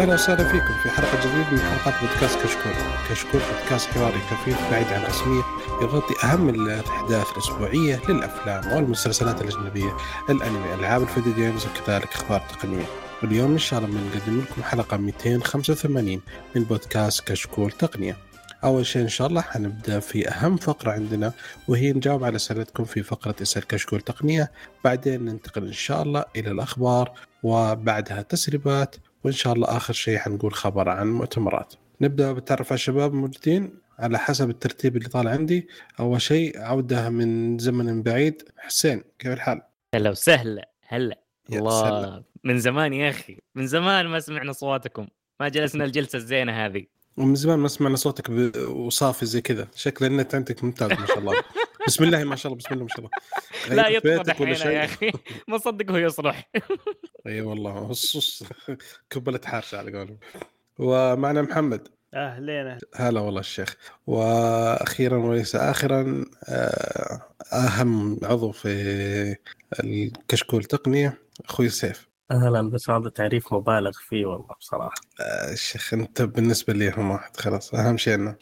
أهلا وسهلا فيكم في حلقة جديدة من حلقات بودكاست كشكول. كشكول بودكاست حواري خفيف بعيد عن الرسمية يغطي أهم الأحداث الأسبوعية للأفلام والمسلسلات الأجنبية، الأنمي، ألعاب الفيديو games وكذلك أخبار تقنية. واليوم إن شاء الله بنقدم لكم حلقة 285 من بودكاست كشكول تقنية. أول شيء إن شاء الله حنبدأ في أهم فقرة عندنا وهي نجاوب على أسئلتكم في فقرة اسأل كشكول تقنية، بعدين ننتقل إن شاء الله إلى الأخبار وبعدها تسريبات وإن شاء الله آخر شيء حنقول خبر عن مؤتمرات. نبدأ بالتعرف على الشباب الموجودين على حسب الترتيب اللي طالع عندي. أول شيء عودة من زمن بعيد حسين كيف الحال؟ هلا وسهلا هلا. الله. من زمان يا أخي. من زمان ما سمعنا اصواتكم ما جلسنا الجلسة الزينة هذه. ومن زمان ما سمعنا صوتك. وصافي زي كذا. شكل النت عندك ممتاز ما شاء الله. بسم الله ما شاء الله بسم الله ما شاء الله. لا دحين يا شيء؟ أخي. ما صدق هو يصلح. أي والله هص كبلت حارشه على قولهم. ومعنا محمد. أهلين. هلا والله الشيخ. وأخيرا وليس اخرا آه، أهم عضو في الكشكول تقنيه أخوي سيف. أهلا بس هذا تعريف مبالغ فيه والله بصراحة. آه، الشيخ أنت بالنسبة لي هم واحد خلاص أهم شيء إنه.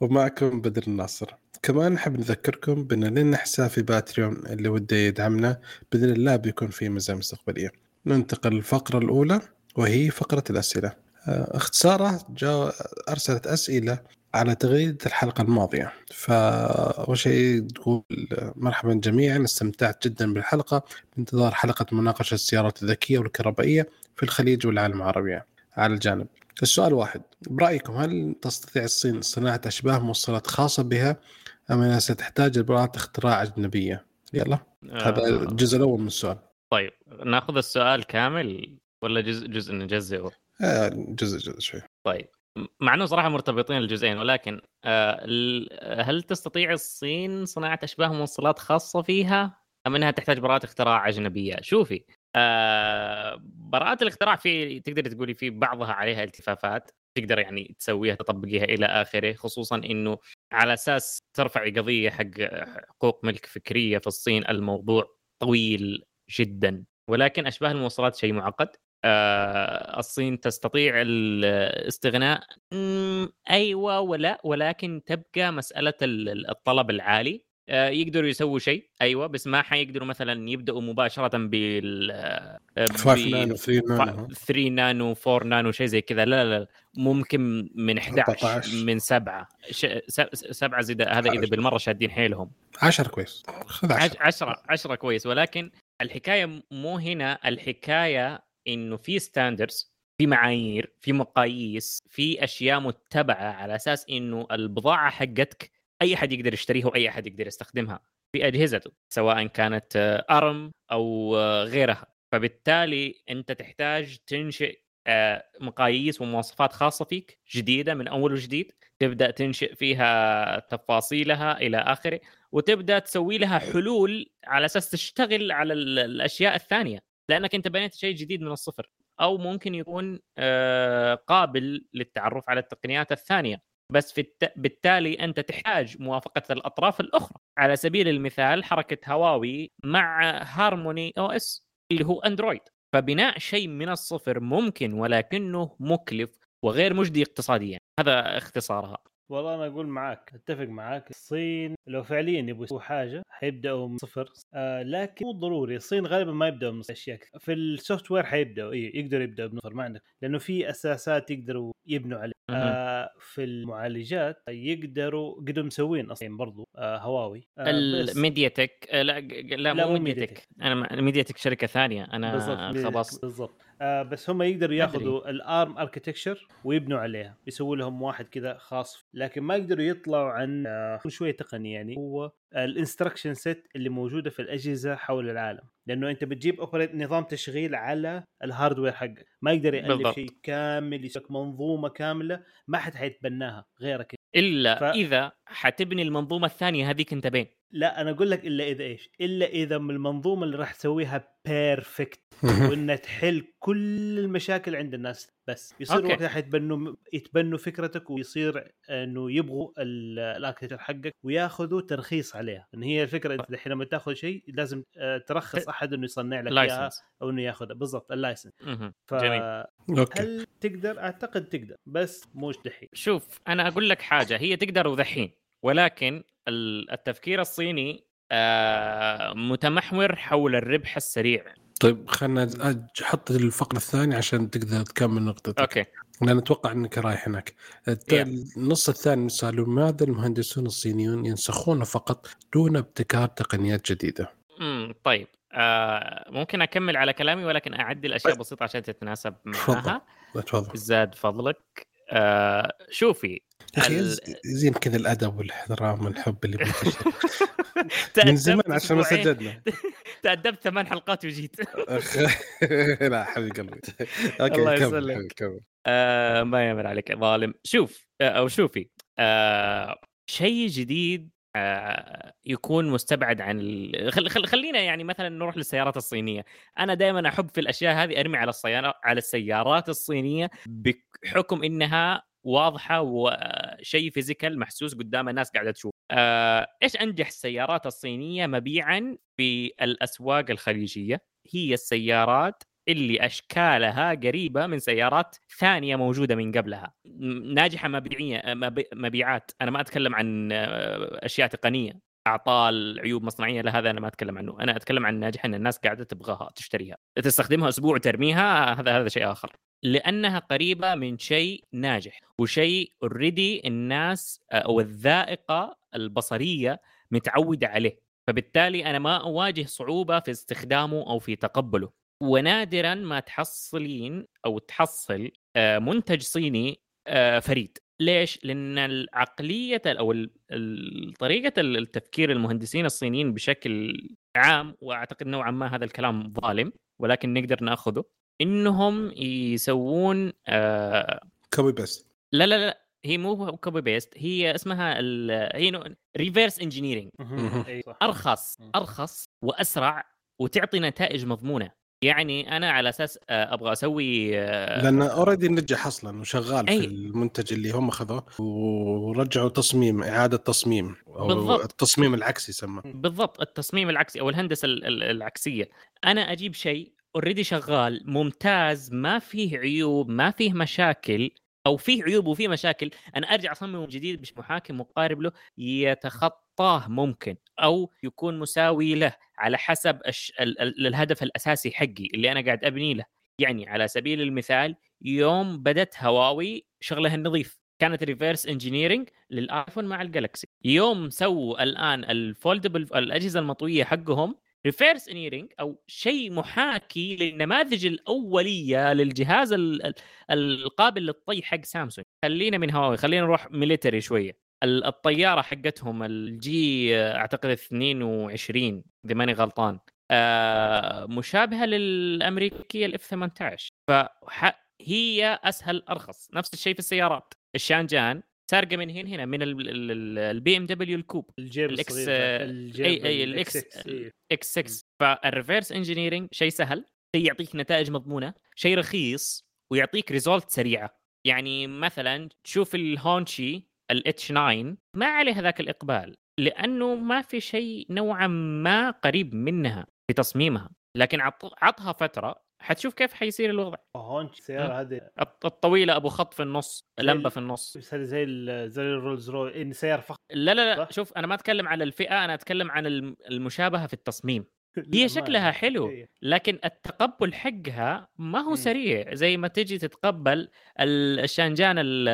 ومعكم بدر الناصر. كمان نحب نذكركم بأن لنا حساب في باتريون اللي وده يدعمنا بإذن الله بيكون في مزايا مستقبلية. ننتقل للفقرة الأولى وهي فقرة الأسئلة. آه، اختصارها جا أرسلت أسئلة على تغريدة الحلقة الماضية. فأول شيء تقول مرحبا جميعا استمتعت جدا بالحلقة. بانتظار حلقة مناقشة السيارات الذكية والكهربائية في الخليج والعالم العربي. على الجانب. السؤال واحد برأيكم هل تستطيع الصين صناعة أشباه موصلات خاصة بها أم أنها ستحتاج لبراءة اختراع أجنبية؟ يلا هذا آه، الجزء الأول من السؤال. طيب نأخذ السؤال كامل ولا جزء جزء نجزئه؟ آه، جزء جزء شوي. طيب مع إنه صراحة مرتبطين الجزئين ولكن آه، هل تستطيع الصين صناعة أشباه موصلات خاصة فيها أم أنها تحتاج براءه اختراع أجنبية؟ شوفي. آه، براءات الاختراع في تقدر تقولي في بعضها عليها التفافات تقدر يعني تسويها تطبقيها إلى آخره خصوصا إنه على أساس ترفعي قضية حق حقوق ملك فكرية في الصين الموضوع طويل جدا. ولكن أشباه الموصلات شيء معقد. آه، الصين تستطيع الاستغناء أيوه ولا ولكن تبقى مسألة ال- ال- الطلب العالي. يقدروا يسووا شيء. أيوه بس ما حيقدروا مثلا يبدأوا مباشرة بال آه، 5 ب- نانو 3 نانو 3 نانو 4 نانو شيء زي كذا. لا لا لا ممكن من 11 14. من 7 7 زي هذا إذا بالمرة شادين حيلهم. 10 كويس. خذ 10 10 10 كويس. ولكن الحكاية مو هنا. الحكاية إنه في ستاندردز في معايير في مقاييس في أشياء متبعة على أساس إنه البضاعة حقتك أي أحد يقدر يشتريها وأي أحد يقدر يستخدمها في أجهزته سواء كانت أرم أو غيرها. فبالتالي أنت تحتاج تنشئ آه، مقاييس ومواصفات خاصة فيك جديدة من أول وجديد تبدأ تنشئ فيها تفاصيلها إلى آخره وتبدأ تسوي لها حلول على أساس تشتغل على ال- الأشياء الثانية. لأنك أنت بنيت شيء جديد من الصفر أو ممكن يكون آه، قابل للتعرف على التقنيات الثانية. بس في الت... بالتالي أنت تحتاج موافقة الأطراف الأخرى. على سبيل المثال حركة هواوي مع هارموني OS اللي هو أندرويد. فبناء شيء من الصفر ممكن ولكنه مكلف وغير مجدي اقتصاديا. هذا اختصارها. والله أنا أقول معاك أتفق معاك. الصين لو فعليا يبغوا يسووا حاجة حيبدأوا من صفر. آه لكن مو ضروري. الصين غالبا ما يبدأوا من أشياء. في ال software حيبدأوا. اي يقدروا يبدأوا من صفر ما عندك. لأنه في أساسات يقدروا يبنوا عليها. آه في المعالجات يقدروا قدروا مسوين أصلا برضو آه هواوي آه الميديا تك لا لا, لا، لا مو ميديا تك أنا ميديا تك شركة ثانية. أنا بالضبط خلاص. بالضبط. آه بس هم يقدروا. ياخذوا ال ARM architecture ويبنوا عليها. يسووا لهم واحد كذا خاص لكن ما يقدروا يطلعوا عن آه شوية تقني يعني. هو ال instruction set اللي موجودة في الأجهزة حول العالم لأنه أنت بتجيب operate نظام تشغيل على ال hardware حقك ما يقدر يألف. شيء كامل يسوي منظومة كاملة ما حد حيتبناها غيرك إلا ف... إذا حتبني المنظومة الثانية هذيك أنت بين لا أنا أقول لك إلا إذا إيش؟ إلا إذا من المنظومة اللي راح تسويها perfect وإنها تحل كل المشاكل عند الناس بس. يصير أوكي. وقتها حيتبنوا يتبنوا فكرتك ويصير إنه يبغوا ال- ال architecture حقك وياخذوا ترخيص عليها. إن هي الفكرة أنت الحين لما تاخذ شيء لازم ترخص أحد إنه يصنع لك اياها license أو إنه ياخذها بالضبط ال license. فهل جميل. أوكي. تقدر؟ أعتقد تقدر بس مش دحين. شوف أنا أقول لك حاجة هي تقدر وذحين. ولكن ال- التفكير الصيني آه، متمحور حول الربح السريع. طيب خلنا أج- حط الفقرة الثانية عشان تقدر تكمل نقطتك. أوكي. لأن أتوقع إنك رايح هناك. النص الثاني من سؤال لماذا المهندسون الصينيون ينسخون فقط دون ابتكار تقنيات جديدة؟ امم طيب آه ممكن أكمل على كلامي ولكن اعدل اشياء بسيطة عشان تتناسب تفضل. معها تفضل. زاد فضلك. آه شوفي أخي ال- زين كذا الأدب والإحترام والحب اللي من زمان عشان ما. سجلنا. تأدبت ثمان حلقات وجيت. لا حبيب قلبي. أوكي الله يسلمك. آه ما يمر عليك ظالم. شوف آه أو شوفي آه شيء جديد آه يكون مستبعد عن ال... خل... خل... خلينا يعني مثلا نروح للسيارات الصينية. أنا دائما أحب في الأشياء هذه أرمي على السيارات على السيارات الصينية بحكم إنها واضحة وشيء فيزيكال محسوس قدام الناس قاعدة تشوف. آه إيش أنجح السيارات الصينية مبيعا في الأسواق الخليجية؟ هي السيارات اللي أشكالها قريبة من سيارات ثانية موجودة من قبلها. ناجحة مبيعية مبي- مبيعات. أنا ما أتكلم عن آه، أشياء تقنية. أعطال عيوب مصنعية لا هذا أنا ما أتكلم عنه. أنا أتكلم عن ناجحة إن الناس قاعدة تبغاها تشتريها. تستخدمها أسبوع وترميها هذا هذا شيء آخر. لأنها قريبة من شيء ناجح وشيء اوريدي الناس آه، أو الذائقة البصرية متعودة عليه. فبالتالي أنا ما أواجه صعوبة في استخدامه أو في تقبله. ونادرا ما تحصلين أو تحصل آه، منتج صيني آه، فريد. ليش؟ لأن العقلية أو طريقة ال- التفكير المهندسين الصينيين بشكل عام وأعتقد نوعا ما هذا الكلام ظالم ولكن نقدر نأخذه. إنهم يسوون آه، copy بس لا لا لا هي مو copy paste هي اسمها ال- هي reverse engineering أرخص. أرخص وأسرع وتعطي نتائج مضمونة. يعني أنا على أساس آه، أبغى أسوي آه، لأن already نجح أصلا وشغال أي. في المنتج اللي هم اخذوه ورجعوا تصميم إعادة تصميم أو بالضبط. التصميم العكسي يسمى. بالضبط التصميم العكسي أو الهندسة ال- ال- العكسية. أنا أجيب شيء already شغال ممتاز ما فيه عيوب ما فيه مشاكل أو فيه عيوب وفيه مشاكل أنا أرجع اصمم جديد مش محاكي مقارب له يتخطاه ممكن أو يكون مساوي له على حسب الش... ال... ال... الهدف الأساسي حقي اللي أنا قاعد أبني له. يعني على سبيل المثال يوم بدت هواوي شغلها النظيف كانت reverse engineering للآيفون مع الجالكسي يوم سووا الآن ال foldable الأجهزة المطوية حقهم reverse engineering أو شيء محاكي للنماذج الأولية للجهاز ال- ال- القابل للطي حق سامسونج. خلينا من هواوي خلينا نروح military شوية. ال- الطيارة حقتهم ال J أعتقد 22 إذا ماني غلطان. آه مشابهة للأمريكية ال F 18 فهي أسهل أرخص. نفس الشيء في السيارات. الشانجان سارقه من هنا هنا من ال BMW ال coupe. الجيب ده، الجيب أي أي ال X. X 6 فال reverse engineering شيء سهل شيء يعطيك نتائج مضمونة شيء رخيص ويعطيك result سريعة. يعني مثلا تشوف الهونشي ال H 9 ما عليه هذاك الإقبال لأنه ما في شيء نوعا ما قريب منها في تصميمها. لكن عط- عطها فترة حتشوف كيف حيصير الوضع هو السياره هذه الط- الطويلة أبو خط في النص لمبة في النص زي زي الرولز رويس إن سيارة فخمة لا لا لا؟ شوف أنا ما أتكلم عن الفئة أنا أتكلم عن الم- المشابهة في التصميم هي. شكلها حلو إي. لكن التقبل حقها ما هو. سريع زي ما تجي تتقبل ال- الشانجان ال-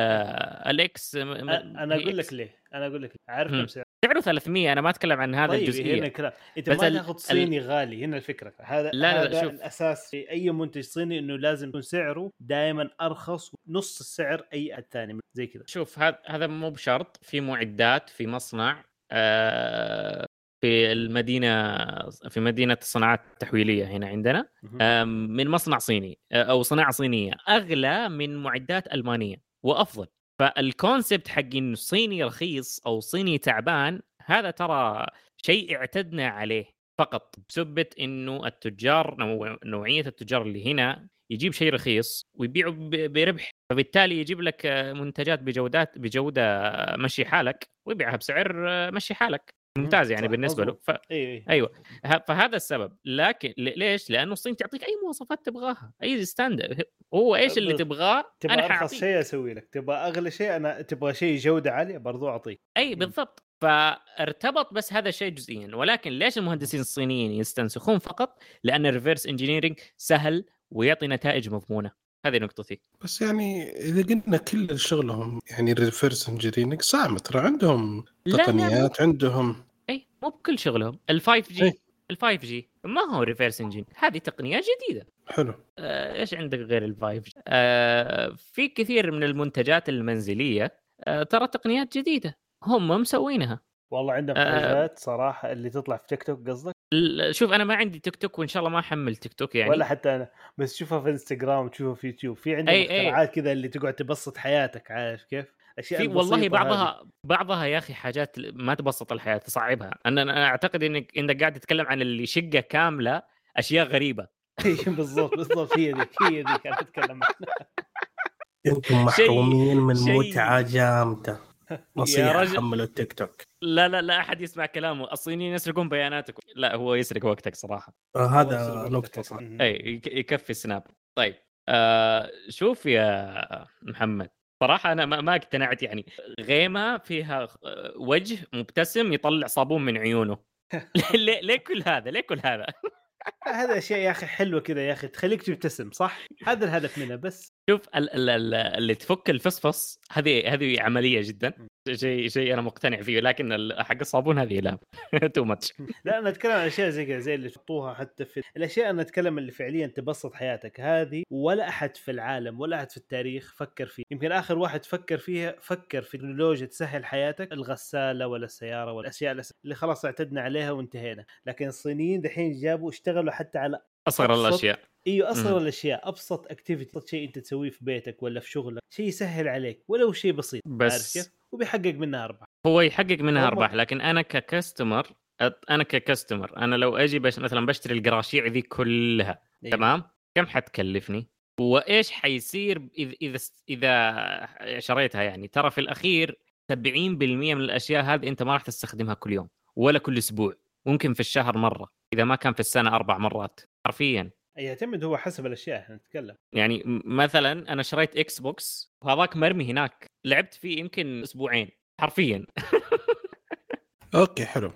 الاكس أنا أقول. لك ليه أنا أقول لك. عارف. كم سعر سعره 300 أنا ما أتكلم عن هذا طيب الجزئية هنا الكلام أنت ما ال- تاخذ صيني غالي هنا الفكرة هذا لا، لا، هذا شوف. الأساس في أي منتج صيني إنه لازم يكون سعره دائما أرخص نص السعر أي الثاني زي كذا شوف هذا هذا مو بشرط في معدات في مصنع آه، في المدينة في مدينة الصناعات التحويليه هنا عندنا. آم، من مصنع صيني آه، أو صناعة صينية أغلى من معدات ألمانية وأفضل فالكونسبت حق إنه صيني رخيص أو صيني تعبان هذا ترى شيء اعتدنا عليه. فقط بسبه إنه التجار نوع- نوعية التجار اللي هنا يجيب شيء رخيص ويبيعه بربح. فبالتالي يجيب لك منتجات بجودات بجودة مشي حالك ويبيعها بسعر مشي حالك. ممتاز يعني بالنسبة له. ف... أيوه أيوه أيوه. ه- فهذا السبب. لكن ليش؟ لأنه الصين تعطيك أي مواصفات تبغاها أي standard هو إيش اللي بس تبغاه؟ تبغى أنا أرخص شيء أسوي لك. تبغى أغلى شيء أنا تبغى شيء جودة عالية برضو أعطيك. أي بالضبط. فارتبط بس هذا الشيء جزئيا. ولكن ليش المهندسين الصينيين يستنسخون فقط؟ لأن ال reverse engineering سهل ويعطي نتائج مضمونة. هذه نقطتي. بس يعني إذا قلنا كل شغلهم يعني reverse engineering صعب ترى. عندهم تقنيات عندهم. إي مو بكل شغلهم. ال 5G إيه. ال 5G ما هو reverse engine هذه تقنية جديدة. حلو. آه، إيش عندك غير ال 5G آه، في كثير من المنتجات المنزلية آه، ترى تقنيات جديدة. هم مسوينها. والله عندهم آه. حاجات صراحة اللي تطلع في تيك توك قصدك؟ شوف أنا ما عندي تيك توك وإن شاء الله ما أحمل تيك توك يعني. ولا حتى أنا بس تشوفها في انستغرام تشوفها في يوتيوب في أي. اختراعات كذا اللي تقعد تبسط حياتك عارف كيف؟ أشياء في والله البسيطة هذه. بعضها بعضها يا أخي حاجات ما تبسط الحياة تصعبها. أنا أنا أعتقد إنك إنك قاعد تتكلم عن اللي شقة كاملة أشياء غريبة. إي، بالضبط بالضبط. هي ذيك هي ذيك أنا اتكلم عنها. أنتم محرومين من متعه جامده نصيحة. حملوا التيك توك. لا لا لا أحد يسمع كلامه. الصينيين يسرقون بياناتكم. لا هو يسرق وقتك صراحة. آه هذا نقطة صح. إي يك- يكفي سناب طيب آه شوف يا محمد. صراحة أنا ما ما اقتنعت يعني. غيمة فيها آه، وجه مبتسم يطلع صابون من عيونه. ليه ليه كل هذا؟ ليه كل هذا؟ هذا اشياء يا أخي حلوة كذا يا أخي تخليك تبتسم صح؟ هذا الهدف منها بس. شوف ال ال ال اللي تفك الفصفص هذه هذه عملية جدا. شيء شيء أنا مقتنع فيه لكن حق الصابون هذه لا too much لا أنا أتكلم عن أشياء زي كذا زي اللي يحطوها حتى في الأشياء أنا أتكلم اللي فعليا تبسط حياتك. هذه ولا أحد في العالم ولا أحد في التاريخ فكر فيه. يمكن آخر واحد فكر فيها فكر في تكنولوجيا تسهل حياتك الغسالة ولا السيارة ولا الأشياء اللي خلاص اعتدنا عليها وانتهينا. لكن الصينيين دحين جابوا اشتغلوا حتى على أصغر. الأشياء. أيوه اصغر. الأشياء أبسط activity أبسط شيء أنت تسويه في بيتك ولا في شغلك شيء يسهل عليك ولو شيء بسيط عارف بس كيف؟ وبيحقق منها أرباح. هو يحقق منها أرباح لكن أنا ك customer أت- أنا ك customer أنا لو أجي بش مثلا بشتري القراشيع ذي كلها أيوة. تمام؟ كم حتكلفني؟ وإيش حيصير إذا اذا إذا شريتها يعني؟ ترى في الأخير 70% من الأشياء هذه أنت ما راح تستخدمها كل يوم ولا كل أسبوع ممكن في الشهر مرة إذا ما كان في السنة أربع مرات حرفيا. يعتمد هو حسب الأشياء إحنا نتكلم. يعني مثلا أنا شريت إكس بوكس وهذاك مرمي هناك. لعبت فيه يمكن أسبوعين حرفيا. okay حلو.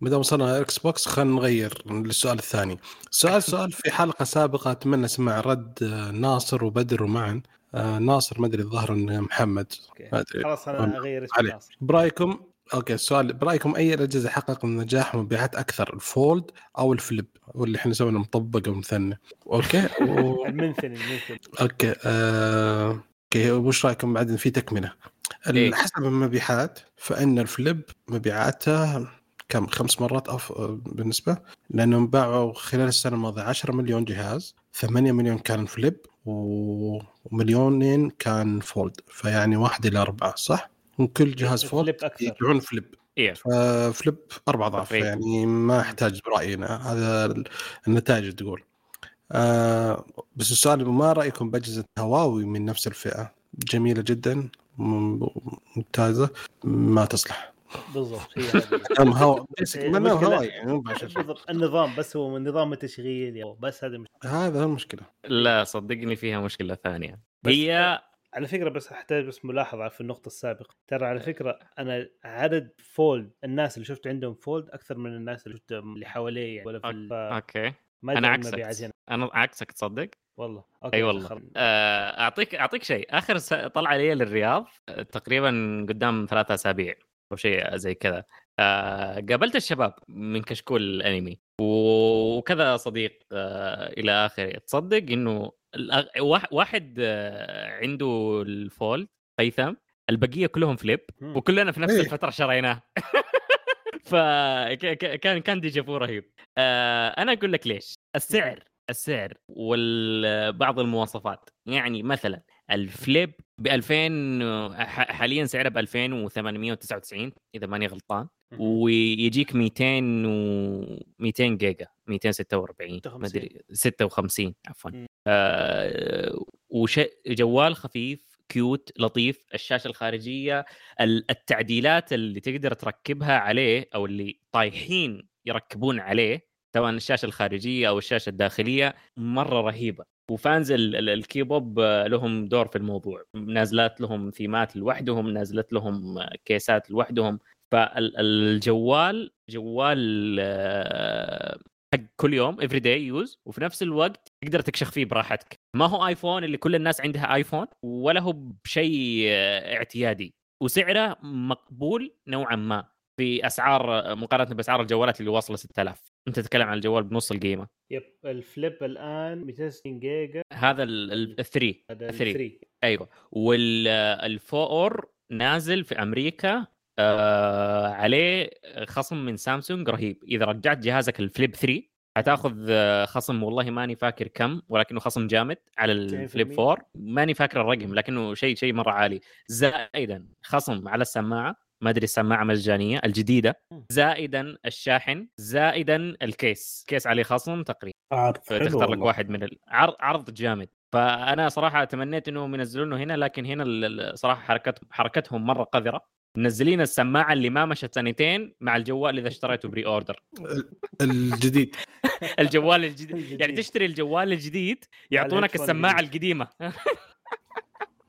ما دام وصلنا إكس بوكس خلينا نغير للسؤال الثاني. سؤال سؤال في حلقة سابقة أتمنى اسمع رد آه، ناصر وبدر ومعا آه، ناصر ما أدري الظاهر إنه محمد. okay. ما أدري. خلاص أنا أغير اسم. ناصر. برأيكم؟ okay السؤال برأيكم أي الأجهزة حقق نجاح ومبيعات أكثر ال fold أو ال flip؟ واللي إحنا نسوي مطبق ومثنى okay؟ و... المنثني المنثني okay آه... okay وش رأيكم بعد في تكملة؟ إيه. حسب المبيعات فإن ال flip مبيعاته كم خمس مرات أف... بالنسبة؟ لانهم باعوا خلال السنة الماضية 10 مليون جهاز 8 مليون كان flip و- ومليونين كان fold فيعني واحد إلى أربعة صح؟ وكل جهاز fold. يبيعون flip إيه. ف flip أربع أضعاف. يعني ما أحتاج برأينا هذا النتائج تقول آه بس السؤال ما رأيكم باجهزه هواوي من نفس الفئة جميلة جدا ممتازة ما تصلح بالضبط هي أنا المشكلة- هواوي يعني. بالضبط النظام بس هو من نظام التشغيل بس هذا المشكلة. هذا المشكلة لا صدقني فيها مشكلة ثانية هي على فكرة بس احتاج بس ملاحظة في النقطة السابقة. ترى على فكرة أنا عدد fold الناس اللي شفت عندهم fold أكثر من الناس اللي شفتهم اللي حوالي ولا في okay. ما أنا عكسك. أنا عكسك تصدق؟ والله. okay أي والله. آه، أعطيك أعطيك شيء. آخر س- طلعة لي للرياض آه، تقريبا قدام ثلاثة أسابيع أو شيء زي كذا. آه، قابلت الشباب من كشكول الأنمي. وكذا صديق آه، إلى آخره. تصدق إنه الأغ- واحد- آه، عنده ال fold هيثم البقية كلهم flip. وكلنا في نفس إيه. الفترة شريناه. فكان كان déjà vu رهيب. آه، أنا أقول لك ليش. السعر السعر وبعض المواصفات. يعني مثلا ال flip ب 2000 ح- حاليا سعره ب 2899 إذا ماني غلطان. ويجيك 200 و 200 جيجا 246 ما أدري 56 عفوا. آه وش جوال خفيف cute لطيف الشاشة الخارجية التعديلات اللي تقدر تركبها عليه أو اللي طايحين يركبون عليه سواء الشاشة الخارجية أو الشاشة الداخلية مرة رهيبة. و fans ال K-pop لهم دور في الموضوع. نازلات لهم ثيمات لوحدهم نازلت لهم كيسات لوحدهم. فالجوال جوال آه، حق كل يوم everyday use وفي نفس الوقت تقدر تكشخ فيه براحتك. ما هو ايفون اللي كل الناس عندها ايفون ولا هو بشيء آه، اعتيادي. وسعره مقبول نوعا ما. في أسعار مقارنة بأسعار الجوالات اللي واصلة 6000 أنت تتكلم عن الجوال بنص القيمة. يب الفليب الآن 260 جيجا. هذا ال 3 3 أيوه. والفور نازل في أمريكا آه عليه خصم من سامسونج رهيب. إذا رجعت جهازك الفليب 3 حتاخذ خصم والله ماني فاكر كم ولكنه خصم جامد على الفليب 4 ماني فاكر الرقم لكنه شيء شيء مرة عالي. زائدا خصم على السماعة ما ادري السماعه مجانية الجديدة زائدا الشاحن زائدا الكيس كيس عليه خصم تقريبا. تختار لك واحد من العرض عرض جامد. فأنا صراحة تمنيت إنهم ينزلونه هنا لكن هنا صراحة حركت حركتهم مرة قذرة. منزلين السماعة اللي ما مشت سنتين مع الجوال إذا اشتريته pre-order الجديد. الجوال الجديد. يعني تشتري الجوال الجديد يعطونك السماعة القديمة.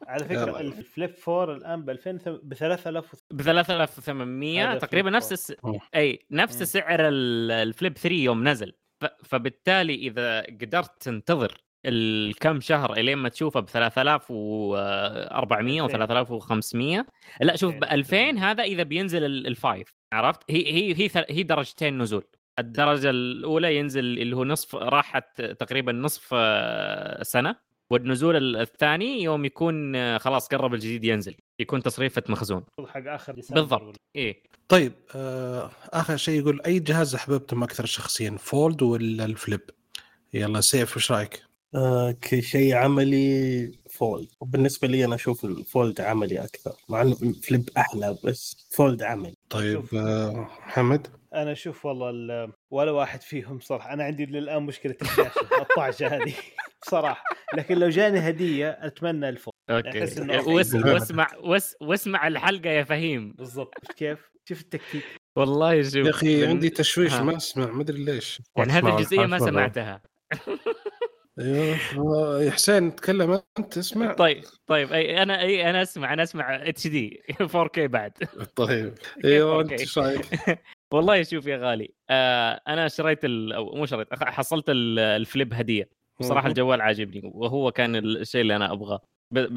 على فكرة الفليب 4 الآن ب 2000 ب 3000 ب 3800 تقريبا نفس الس... أي نفس مم. سعر الفليب 3 يوم نزل. ف... فبالتالي إذا قدرت تنتظر الكم شهر إلين ما تشوفه ب 3400 و 3500 لا شوف ب 2000 هذا إذا بينزل الفايف عرفت؟ هي هي هي هي درجتين نزول. الدرجة الأولى ينزل اللي هو نصف راحت تقريبا نصف آه، سنة. والنزول الثاني يوم يكون آه، خلاص قرب الجديد ينزل يكون تصريفة مخزون. حق آخر بالضبط إيه. طيب آه آخر شيء يقول أي جهاز أحببتم أكثر شخصيا fold ولا ال flip؟ يلا سيف وش رأيك؟ آه كشيء عملي fold. وبالنسبة لي أنا أشوف ال fold عملي أكثر مع إنه ال flip أحلى بس fold عملي. طيب آه محمد؟ أنا أشوف والله ولا واحد فيهم صراحة أنا عندي للآن مشكلة الشاشة الطعجة هذه بصراحه لكن لو جاني هدية أتمنى الفوق okay. واسمع واسمع الحلقة يا فهيم. بالضبط. كيف؟ شوف التكتيك. والله شوف يا أخي عندي تشويش ما أسمع ما أدري ليش. يعني هذه الجزئية ما سمعتها. أيوه. يا حسين تكلم أنت اسمع. طيب طيب أي أنا أي أنا أسمع أنا أسمع HD 4K بعد. طيب. أيوه أنت إيش رأيك؟ والله شوف يا غالي آه أنا شريت أو مو شريت حصلت ال flip هدية. بصراحة الجوال عاجبني وهو كان الشيء اللي أنا أبغاه.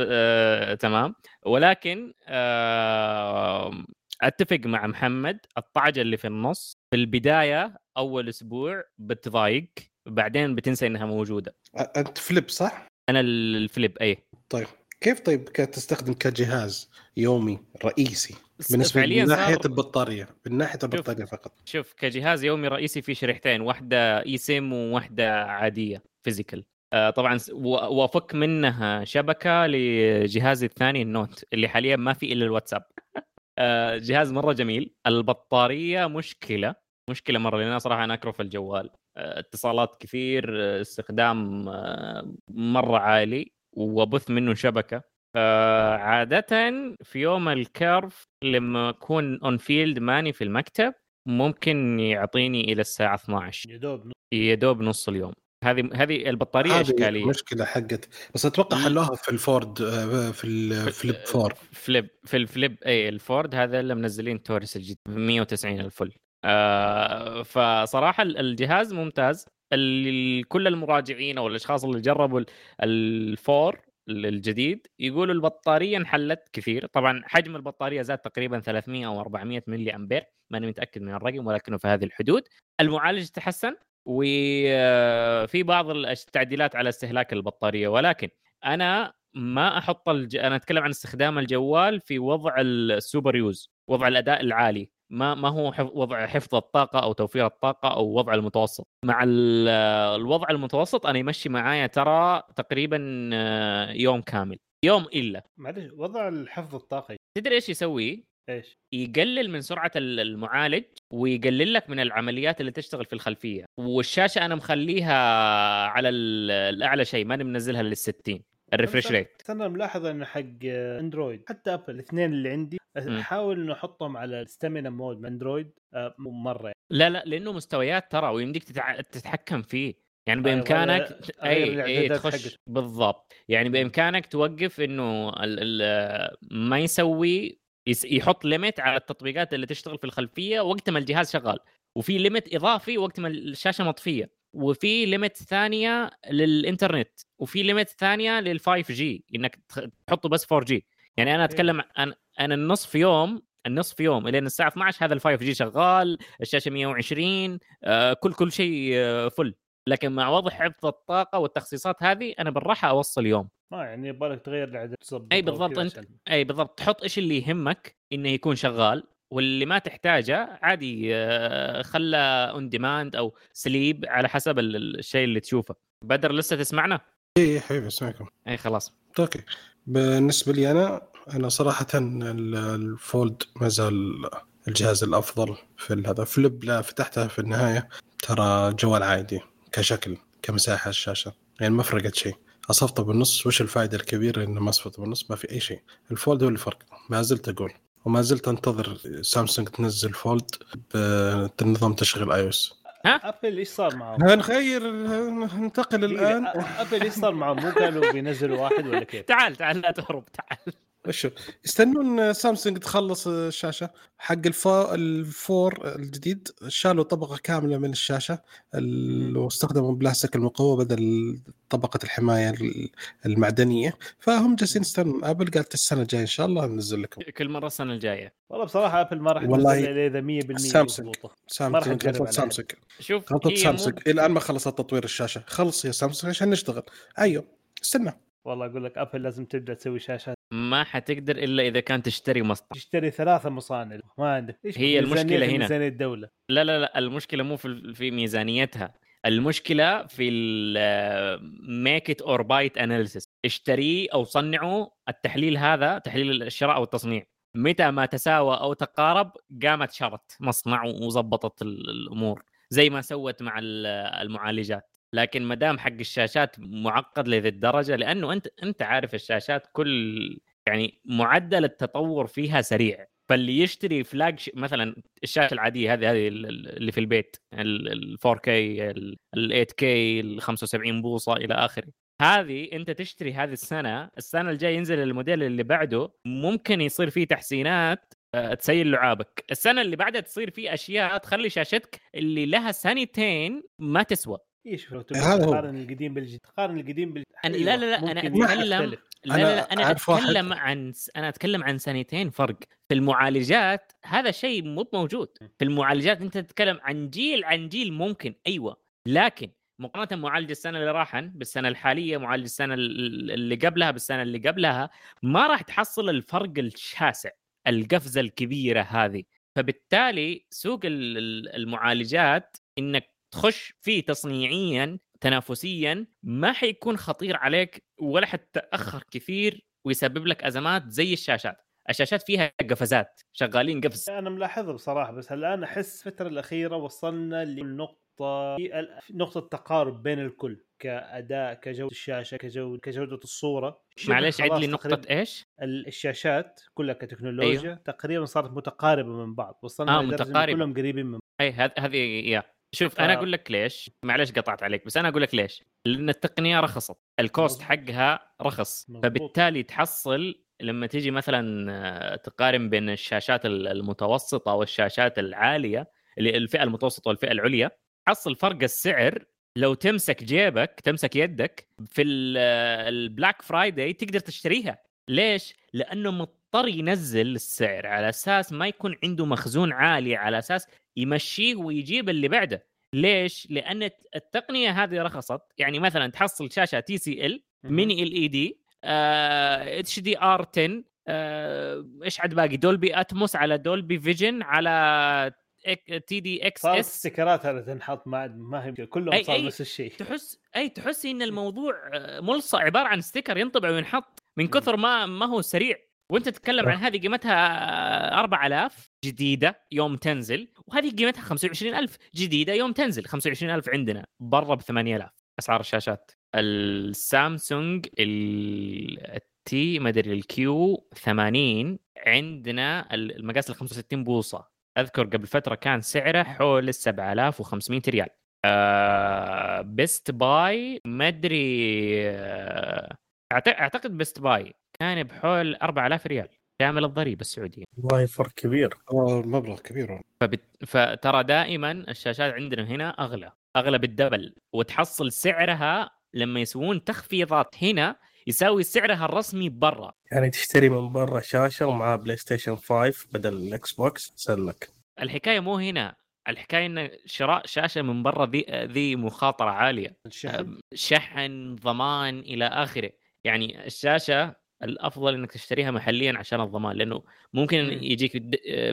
آه تمام. ولكن آه أتفق مع محمد الطعجة اللي في النص في البداية أول أسبوع بتضايق بعدين بتنسى إنها موجودة. أنت فليب صح؟ أنا الفليب اي طيب. كيف طيب تستخدم كجهاز يومي رئيسي؟ بالنسبة من ناحية صار... البطارية من ناحية البطارية شوف فقط. شوف كجهاز يومي رئيسي في شريحتين واحدة eSIM وواحدة عادية physical آه طبعا وافك منها شبكة لجهازي الثاني ال Note اللي حاليا ما في إلا الواتساب. آه جهاز مرة جميل. البطارية مشكلة مشكلة مرة لأن صراحة أنا اكرف الجوال. آه اتصالات كثير آه استخدام آه مرة عالي. وابث منه شبكة. عادة في يوم الكيرف لما أكون اون فيلد ماني في المكتب ممكن يعطيني إلى الساعة 12 يا دوب يا دوب نص اليوم. هذه هذه البطارية إشكالية. مشكلة حقت. بس أتوقع حلوها في الفورد آه، في الفليب فور. فليب في الفليب إي الفورد هذا اللي منزلين تورس الجديد 190 الفل. آه فصراحة الجهاز ممتاز. كل المراجعين أو الأشخاص اللي جربوا ال Fold 4 الجديد يقولوا البطارية انحلت كثير. طبعا حجم البطارية زاد تقريبا 300 أو 400 ملي أمبير. ماني متأكد من الرقم ولكنه في هذه الحدود. المعالج تحسن وفي بعض التعديلات على استهلاك البطارية. ولكن أنا ما أحط الج... أنا أتكلم عن استخدام الجوال في وضع ال super use وضع الأداء العالي. ما ما هو وضع حفظ الطاقة أو توفير الطاقة أو وضع المتوسط. مع الوضع المتوسط أنا يمشي معايا ترى تقريبا آه، يوم كامل. يوم إلا. معلش وضع الحفظ الطاقي تدري إيش يسوي؟ إيش؟ يقلل من سرعة ال- المعالج ويقلل لك من العمليات اللي تشتغل في الخلفية. والشاشة أنا مخليها على ال- الاعلى شيء ماني منزلها لل 60 ال refresh rate أنا ملاحظ انه حق اندرويد حتى ابل الاثنين اللي عندي. احاول انه احطهم على ال stamina mode من اندرويد آه، مرة يعني. لا لا لأنه مستويات ترى ويمديك تتع... تتحكم فيه يعني أيوة، بإمكانك أي إي تخش. بالضبط يعني بإمكانك توقف إنه ال... ال... ما يسوي يس... يحط limit على التطبيقات اللي تشتغل في الخلفية وقت ما الجهاز شغال وفي limit إضافي وقت ما الشاشة مطفية وفي limit ثانية للإنترنت وفي limit ثانية لل 5G إنك تحطه بس 4G يعني أنا أتكلم عن أنا النصف يوم النصف يوم لين الساعة 12 هذا ال 5G شغال الشاشة 120 آه كل كل شيء آه full لكن مع وضع حفظ الطاقة والتخصيصات هذه أنا بالراحة أوصل يوم. ما يعني يبغالك تغير أي أو بالضبط، عشان- أي بالضبط تحط إيش اللي يهمك إنه يكون شغال. واللي ما تحتاجه عادي خله on demand أو sleep على حسب ال- ال- الشيء اللي تشوفه. بدر لسه تسمعنا؟ اي حبيبي أسمعكم. إي خلاص. okay. بالنسبة لي أنا أنا صراحة ال- ال Fold ما زال الجهاز الأفضل في هذا Flip لا فتحتها في النهاية. ترى جوال عادي كشكل كمساحة الشاشة. يعني ما فرقت شيء. اصفته بالنص وش الفائده الكبيرة إنه ما اصفته بالنص؟ ما في أي شيء. ال Fold هو الفرق. ما زلت أقول. وما زلت أنتظر سامسونج تنزل Fold بنظام تشغيل iOS أبل إيش صار معهم؟ هنغير ننتقل الآن دقيقة، أبل إيش صار معهم؟ مو قالوا بينزلوا واحد ولا كيف؟ تعال تعال لا تهرب تعال وشو يستنون سامسونج تخلص الشاشة. حق ال... ال Fold 4 الجديد شالوا طبقة كاملة من الشاشة. ال- واستخدموا بلاستيك المقوى بدل طبقة الحماية ال- المعدنية. فهم جالسين يستنون. أبل قالت السنة الجاية إن شاء الله ننزل لكم. كل مرة السنة الجاية. والله بصراحة أبل ما راح والله تنزل إلا إذا 100% سامسونج. سامسونج غلطة. سامسونج. شوف غلطة سامسونج. إلى الآن ما خلصت تطوير الشاشة. خلص يا سامسونج عشان نشتغل. أيوه استنى. والله أقول لك أبل لازم تبدأ تسوي شاشات ما حتقدر إلا إذا كان تشتري مصنع تشتري ثلاثة مصانع ما عندك. إيش هي ميزانية- هنا. ميزانية الدولة؟ لا لا لا المشكلة مو في في ميزانيتها. المشكلة في make it or buy it analysis اشتريه أو صنعه التحليل هذا تحليل الشراء أو التصنيع. متى ما تساوى أو تقارب قامت شرت مصنع وظبطت ال- الأمور. زي ما سوت مع ال- المعالجات. لكن ما دام حق الشاشات معقد لذي الدرجه لأنه أنت أنت عارف الشاشات كل يعني معدل التطور فيها سريع. فاللي يشتري فلاج ش... مثلا الشاشة العادية هذه هذه ال- ال- اللي في البيت ال 4K ال 8K ال 75 بوصة إلى آخره. هذه أنت تشتري هذه السنة السنة الجاية ينزل الموديل اللي بعده ممكن يصير فيه تحسينات آه، تسيل لعابك. السنة اللي بعدها تصير فيه أشياء تخلي شاشتك اللي لها سنتين ما تسوى. إيش لو هذا هو. تقارن القديم بالجديد تقارن القديم بال أنا لا لا لا أنا ممكن أتكلم يختلف. لا أنا لا لا أنا واحد- أتكلم عن أنا أتكلم عن سنتين فرق. في المعالجات هذا شيء مو موجود في المعالجات أنت تتكلم عن جيل عن جيل ممكن أيوه. لكن مقارنة معالج السنة اللي راحن بالسنة الحالية معالج السنة ال- اللي قبلها بالسنة اللي قبلها ما راح تحصل الفرق الشاسع القفزة الكبيرة هذه. فبالتالي سوق ال- ال- المعالجات إنك تخش فيه تصنيعيا تنافسيا ما حيكون خطير عليك ولا حتتأخر كثير ويسبب لك أزمات زي الشاشات. الشاشات فيها قفزات شغالين قفز. أنا ملاحظه بصراحة بس الآن أحس الفترة الأخيرة وصلنا لنقطة نقطة تقارب بين الكل كأداء كجودة الشاشة كجوده كجودة الصورة. معلش خلاص لي نقطة إيش؟ ال- الشاشات كلها كتكنولوجيا أيوه. تقريبا صارت متقاربة من بعض وصلنا آه، متقاربة. كلهم قريبين من اي هذ- هذه يا شوف أنا أقول لك ليش معلش قطعت عليك بس أنا أقول لك ليش لأن التقنية رخصت الكوست. حقها رخص. فبالتالي تحصل لما تيجي مثلا آه، تقارن بين الشاشات ال- المتوسطة والشاشات العالية اللي الفئة المتوسطة والفئة العليا تحصل فرق السعر لو تمسك جيبك تمسك يدك في آه، ال Black Friday تقدر تشتريها ليش؟ لأنه مضطر ينزل السعر على أساس ما يكون عنده مخزون عالي على أساس يمشيه ويجيب اللي بعده. ليش؟ لأن الت- التقنية هذه رخصت. يعني مثلا تحصل شاشة تي سي ال ميني إل إي دي HDR 10 آه، إيش عاد باقي؟ Dolby Atmos على Dolby Vision على تي دي إكس اس استكرات هذا تنحط ما ما هي كلهم صار. نفس الشيء. تحس أي تحس إن الموضوع آه، ملصق عبارة عن ستيكر ينطبع وينحط من كثر ما ما هو سريع. وانت تتكلم عن هذه قيمتها 4000 جديدة يوم تنزل وهذه قيمتها 25000 جديدة يوم تنزل 25000 عندنا برا ب 8000 أسعار الشاشات السامسونج التي ما أدري الكيو 80 عندنا المقاس ال 65 بوصة. أذكر قبل فترة كان سعره حول ال 7500 ريال. آه Best Buy ما أدري آه أعتقد Best Buy كان بحول 4000 ريال كامل الضريبة السعودية. والله فرق كبير. مبلغ كبير فبت... فترى دائما الشاشات عندنا هنا أغلى أغلى بال double وتحصل سعرها لما يسوون تخفيضات هنا يساوي سعرها الرسمي برا. يعني تشتري من برا شاشة ومعها PlayStation 5 بدل ال Xbox سلك الحكاية مو هنا الحكاية إن شراء شاشة من برا ذي ذي مخاطرة عالية. الشحن. شحن ضمان إلى آخره. يعني الشاشة الأفضل إنك تشتريها محليا عشان الضمان لأنه ممكن مم. يجيك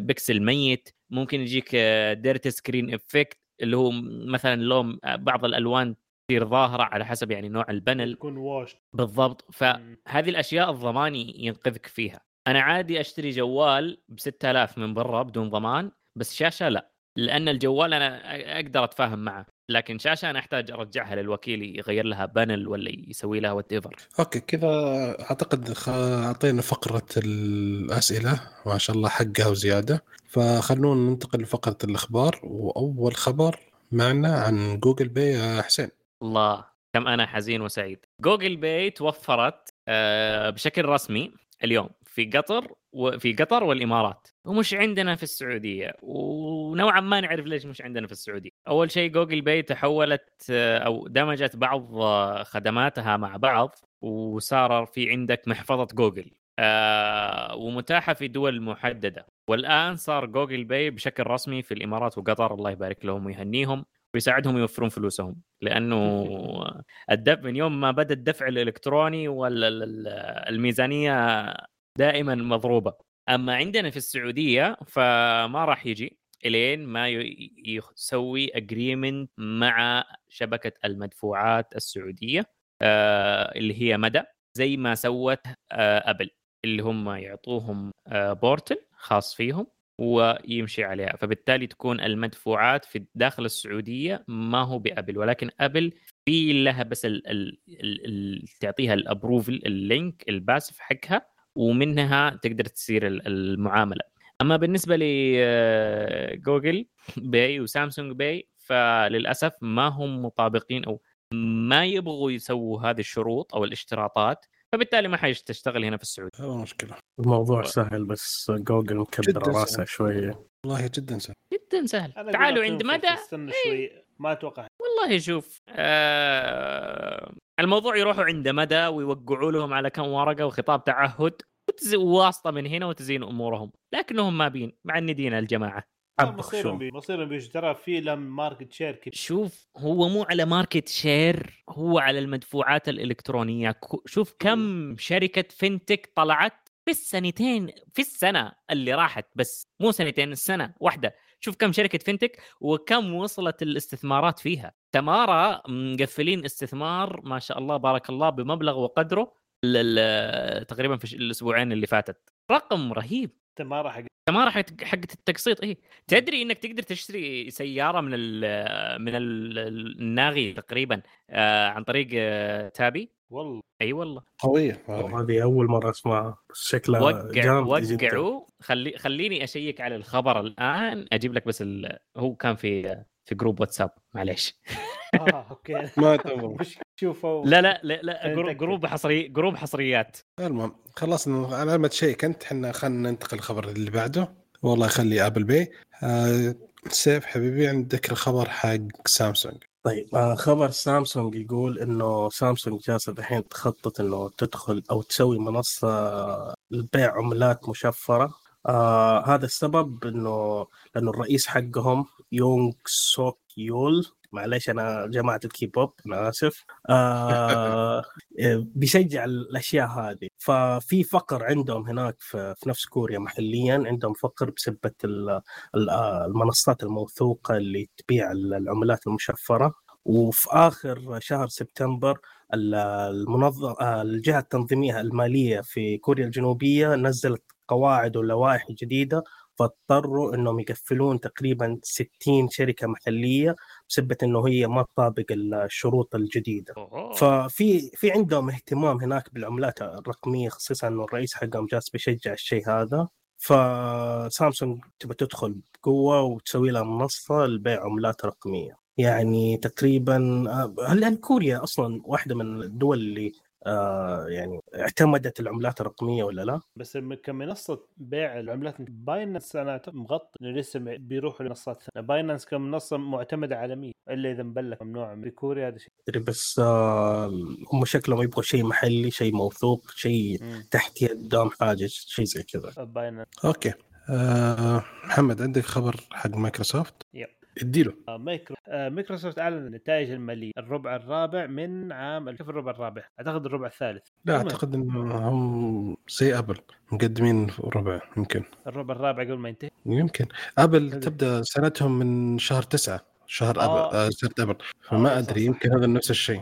بكسل ميت ممكن يجيك dirty screen effect اللي هو مثلا لون بعض الألوان تصير ظاهرة على حسب يعني نوع ال panel. تكون wash بالضبط. فهذه الأشياء الضمان ينقذك فيها. أنا عادي أشتري جوال ب 6000 من برا بدون ضمان بس شاشة لا. لأن الجوال أنا أقدر أتفاهم معه لكن شاشة أنا أحتاج أرجعها للوكيل يغير لها panel ولا يسوي لها whatever okay كذا أعتقد أعطينا فقرة الأسئلة ما شاء الله حقها وزيادة. فخلونا ننتقل لفقرة الأخبار وأول خبر معنا عن Google Pay يا حسين. الله كم أنا حزين وسعيد. Google Pay توفرت آه، بشكل رسمي اليوم في قطر وفي قطر والإمارات. ومش عندنا في السعودية. ونوعا ما نعرف ليش مش عندنا في السعودية. أول شيء Google Pay تحولت أو دمجت بعض خدماتها مع بعض. وصار في عندك محفظة جوجل. آه ومتاحة في دول محددة. والآن صار Google Pay بشكل رسمي في الإمارات وقطر. الله يبارك لهم ويهنيهم. ويساعدهم يوفرون فلوسهم. لأنه الدفع من يوم ما بدأ الدفع الإلكتروني والميزانيه دائما مضروبة. أما عندنا في السعودية فما راح يجي إلين ما يسوي agreement مع شبكة المدفوعات السعودية آه، اللي هي مدى زي ما سوت آه، أبل اللي هم يعطوهم آه، portal خاص فيهم ويمشي عليها. فبالتالي تكون المدفوعات في داخل السعودية ما هو بأبل ولكن أبل في لها بس ال ال ال تعطيها ال approval ال link الباسف حقها ومنها تقدر تصير ال- المعاملة. أما بالنسبة ل Google Pay و Samsung Pay فللأسف ما هم مطابقين أو ما يبغوا يسووا هذه الشروط أو الاشتراطات فبالتالي ما حيشتغل هنا في السعودية. مشكلة. الموضوع سهل بس جوجل مكبر راسه. شوية. والله جدا سهل. جدا سهل. تعالوا عند مدى استنى شوي. ما أتوقع والله شوف آه الموضوع يروحوا عند مدى ويوقعوا لهم على كم ورقة وخطاب تعهد وتز- وواسطه من هنا وتزين أمورهم لكنهم ما بين معندين الجماعة. حب مصيرهم بي- مصيرهم بيجوا ترى في لهم market share كبير. شوف هو مو على market share هو على المدفوعات الإلكترونية. شوف كم شركة فينتك طلعت في السنتين في السنة اللي راحت بس مو سنتين السنة واحدة. شوف كم شركة فينتك وكم وصلت الاستثمارات فيها. تمارا مقفلين استثمار ما شاء الله بارك الله بمبلغ وقدره تقريبا في الأسبوعين اللي فاتت. رقم رهيب. تمارا حق حقت التقسيط إيه. تدري إنك تقدر تشتري سيارة من ال من ال الناغي تقريبا آه عن طريق آه تابي؟ والله. أي والله. قوية هذه أول مرة أسمعها. شكلها وقع وقعوا. خلي خليني أشيك على الخبر الآن. أجيب لك بس ال... هو كان في في group واتساب معليش. آه أوكي. ما تمر شوفوا لا لا لا, لا group, حصري group حصريات. المهم خلصنا على ما تشيك أنت إحنا خلينا ننتقل الخبر اللي بعده. والله يخلي Apple Pay آه سيف حبيبي عندك الخبر حق سامسونج طيب آه خبر سامسونج يقول إنه سامسونج جالسة الحين تخطط إنه تدخل أو تسوي منصة لبيع عملات مشفرة. آه هذا السبب إنه لأنه الرئيس حقهم يونغ سوك يول معلش أنا جماعة الكيبوب أنا آسف. آه. بيشجع الأشياء هذه. ففي فقر عندهم هناك في, في نفس كوريا محليا عندهم فقر بسبة آه، المنصات الموثوقة اللي تبيع العملات المشفرة. وفي آخر شهر سبتمبر ال- المنظم آه، الجهة التنظيمية المالية في كوريا الجنوبية نزلت قواعد ولوائح جديدة فاضطروا إنهم يقفلون تقريبا 60 شركة محلية بسبب إنه هي ما تطابق الشروط الجديدة. أوه. ففي في عندهم اهتمام هناك بالعملات الرقمية خصيصا إنه الرئيس حقهم جالس بيشجع الشيء هذا فسامسونج تبى تدخل بقوة وتسوي لها منصة لبيع عملات رقمية يعني تقريبا آه، هل كوريا أصلا واحدة من الدول اللي آه يعني اعتمدت العملات الرقمية ولا لا؟ بس كمنصة بيع العملات Binance أنا مغطي انه لسه بيروحوا لمنصات ثانية. Binance كمنصة معتمدة عالميا. إلا إذا مبلغ ممنوع في كوريا هذا شيء. بس آه هم شكلهم يبغوا شيء محلي شيء موثوق شيء تحت يدهم حاجة شيء زي كذا. Binance أوكي. آه محمد عندك خبر حق مايكروسوفت؟ yep. اديله آه، مايكرو آه، مايكروسوفت أعلن النتائج المالية الربع الرابع من عام كيف الربع الرابع؟ أعتقد الربع الثالث لا. أعتقد انهم زي أبل مقدمين ربع يمكن الربع الرابع قبل ما ينتهي يمكن أبل أدري. تبدأ سنتهم من شهر تسعة شهر آه. ابل آه سنه ابل آه، فما صح، أدري. يمكن هذا نفس الشيء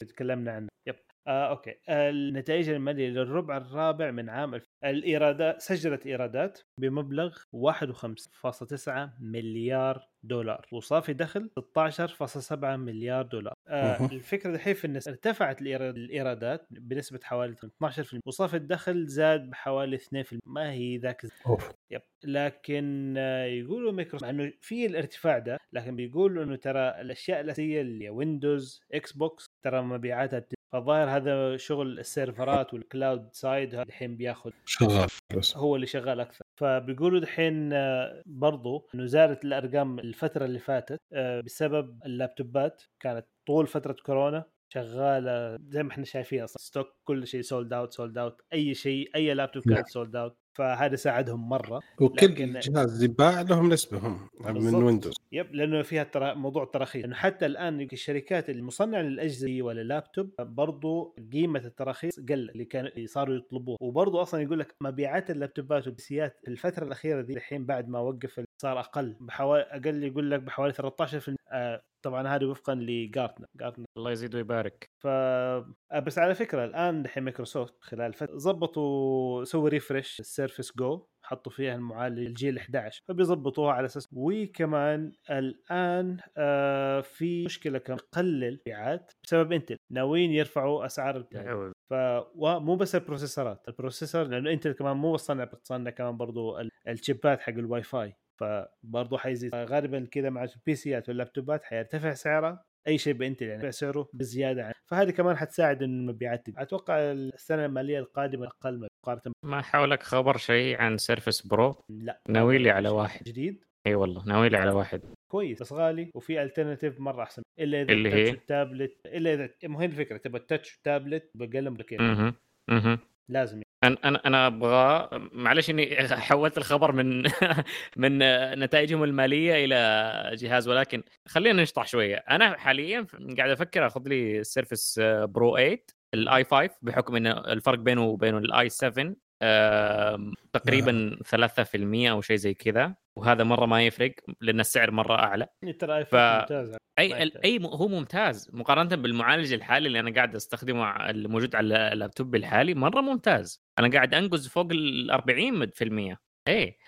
تكلمنا عنه yep آه أوكي. النتائج المالية للربع الرابع من عام الف... الإيرادات سجلت إيرادات بمبلغ 51.9 مليار دولار وصافي دخل 16.7 مليار دولار. آه. الفكرة دحين في الناس ارتفعت الإيرادات بنسبة حوالي 12% وصافي الدخل زاد بحوالي 2% ما هي ذاك أوف. yep. لكن آه، يقولوا مايكروسوفت مع إنه في الارتفاع ده لكن بيقولوا إنه ترى الأشياء الأساسية اللي Windows Xbox ترى مبيعاتها فالظاهر هذا شغل السيرفرات وال cloud side الحين بياخذ شغال بس. هو اللي شغال أكثر. فبيقولوا دحين آه، برضو إنه زادت الأرقام الفترة اللي فاتت آه، بسبب اللابتوبات. كانت طول فترة كورونا شغالة زي ما إحنا شايفين أصلا. stock كل شيء sold out sold out أي شيء أي لابتوب نعم. كانت sold out فهذا ساعدهم مرة. وكل لكن- جهاز يباع لهم نسبه هم من. ويندوز يب لأنه فيها ترى موضوع التراخيص انه حتى الآن الشركات المصنعة للأجهزة ولا لابتوب برضو قيمة التراخيص قل اللي كانوا اللي صاروا يطلبوه. وبرضو أصلا يقول لك مبيعات اللابتوبات والبيسيات في الفترة الأخيرة دي الحين بعد ما وقف صار أقل بحوالي أقل يقول لك بحوالي 13% آه طبعا هذا وفقا ل Gartner Gartner الله يزيد ويبارك. ف آه، بس على فكرة الآن دحين مايكروسوفت خلال فترة ظبطوا سووا refresh ال Surface Go حطوا فيها المعالج الجيل 11 فبيظبطوها على أساس وكمان الآن آه في مشكلة كم قلل مبيعات بسبب Intel ناويين يرفعوا أسعار البيع. ف ومو بس البروسيسورات ال processor لأنه Intel كمان مو بتصنع بتصنع كمان برضو ال- الشيبات حق الواي فاي. فبرضه حيزيد غالبا كذا مع البي سيات واللابتوبات حيرتفع سعرها أي شيء ب Intel يعني سعره بزيادة عن فهذه كمان حتساعد إن المبيعات تزيد. أتوقع السنة المالية القادمة أقل مقارنة ما حولك خبر شيء عن Surface Pro لا ناوي لي على واحد. جديد. إي والله ناوي لي على واحد. كويس بس غالي وفي alternative مرة أحسن. إلا إذا اللي هي؟ والتابلت إلا إذا مو هي الفكرة تبغى ال touch وال tablet بقل من كذا أها أها. لازم أنا أنا أنا أبغى معلش إني حولت الخبر من من نتائجهم المالية إلى جهاز ولكن خلينا نشطح شوية. أنا حاليا قاعد أفكر آخذ لي ال Surface Pro 8 ال i5 بحكم إن الفرق بينه وبين ال i7 آم، تقريبا 3% أو شيء زي كذا. وهذا مرة ما يفرق لأن السعر مرة أعلى. ترى ف- ممتاز. إي. إي هو ممتاز. مقارنة بالمعالج الحالي اللي أنا قاعد أستخدمه الموجود على اللابتوب الحالي مرة ممتاز. أنا قاعد أنقز فوق ال 40% إي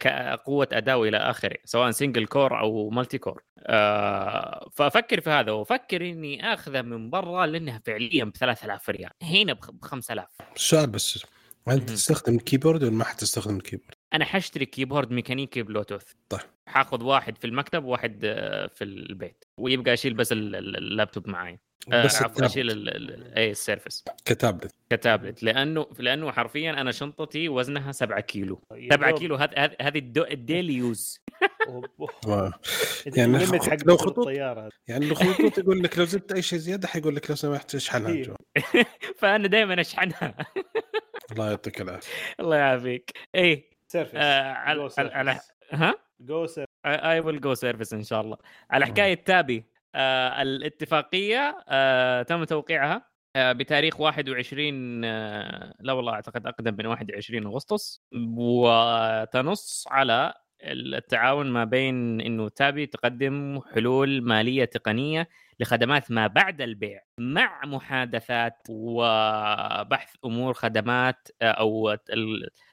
كقوة اداء وإلى آخره سواء single core أو multi-core آه، فأفكر في هذا وأفكر إني اخذه من برا لأنها فعليا ب 3000 ريال هنا ب 5000 السؤال بس انت. تستخدم ال keyboard ولا ما حتستخدم ال keyboard؟ أنا حشتري keyboard ميكانيكي بلوتوث. طيب. حأخذ واحد في المكتب وواحد آه، في البيت. ويبقى اشيل بس ال- ال- اللابتوب معي آه، بس عفوا اشيل التابلت ال- ال- إي ال Surface. ك tablet. ك tablet. لأنه لأنه حرفيا أنا شنطتي وزنها 7 كيلو. يا 7 دوب. كيلو هذه هذه هذه الدو- ال daily use. يعني لو لو خطوط- الطيارة يعني الخطوط يقول لك لو زدت أي شيء زيادة حيقول لك لو سمحت اشحنها إيه. فأنا دائما اشحنها الله يعطيك العافية. الله يعافيك. اي سيرفس آه، على على-. ها جو سيرفس اي ويل جو سيرفيس إن شاء الله على. حكاية تابي آه الاتفاقية آه تم توقيعها آه بتاريخ 21 آه لا والله أعتقد أقدم من 21 أغسطس وتنص على التعاون ما بين إنه تابي تقدم حلول مالية تقنية لخدمات ما بعد البيع مع محادثات وبحث أمور خدمات أو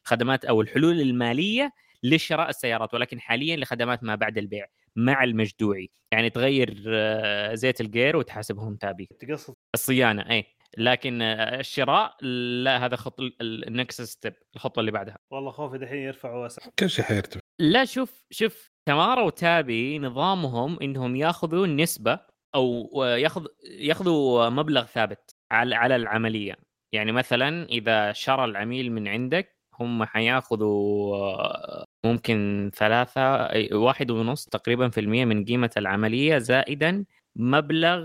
الخدمات أو الحلول المالية لشراء السيارات ولكن حاليا لخدمات ما بعد البيع مع المجدوعي. يعني تغير آه، زيت الجير وتحاسبهم تابي. تقصد؟ الصيانة إي لكن آه، الشراء لا هذا خط ال next step الخطوة اللي بعدها. والله خوفي دحين يرفعوا اسعار كل شيء حيرتفع لا شوف شوف تمارا وتابي نظامهم إنهم ياخذوا نسبة أو ياخذ ياخذوا مبلغ ثابت على على العملية. يعني مثلا إذا شرى العميل من عندك هم حياخذوا ممكن ثلاثة واحد ونص تقريبا في المية من قيمة العملية زائدا مبلغ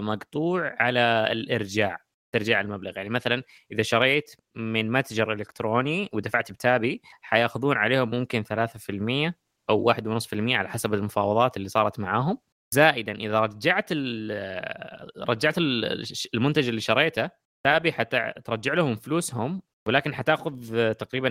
مقطوع على الإرجاع. ترجيع المبلغ. يعني مثلا إذا شريت من متجر إلكتروني ودفعت بتابي حياخذون عليهم ممكن ثلاثة في المية أو واحد ونص في المية على حسب المفاوضات اللي صارت معاهم. زائدا إذا رجعت رجعت المنتج اللي شريته تابي حتى ترجع لهم فلوسهم ولكن حتاخذ تقريبا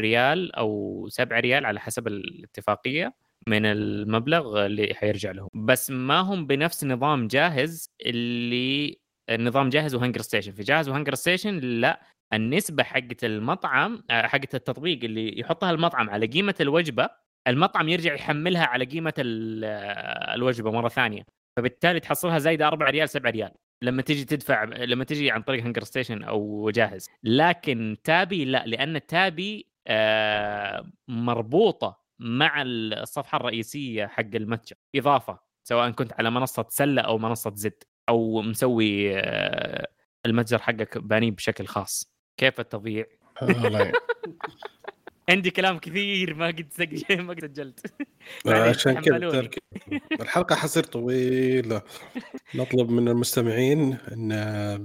ريال أو 7 ريال على حسب الاتفاقية من المبلغ اللي حيرجع لهم. بس ما هم بنفس نظام جاهز اللي النظام جاهز وهنجر ستيشن. في جاهز وهنجر ستيشن لا النسبة حقت المطعم حقت التطبيق اللي يحطها المطعم على قيمة الوجبة المطعم يرجع يحملها على قيمة الوجبة مرة ثانية. فبالتالي تحصلها زايدة 4 ريال 7 ريال. لما تيجي تدفع لما تيجي عن طريق هنجر ستيشن أو جاهز. لكن تابي لا لأن تابي آه مربوطة مع الصفحة الرئيسية حق المتجر. إضافة سواء كنت على منصة سلة أو منصة زد. أو مسوي آه المتجر حقك بانيه بشكل خاص. كيف التضييع؟ عندي كلام كثير ما قد سجل ما قد سجلت. عشان كذا الحلقة حصير طويلة. نطلب من المستمعين إن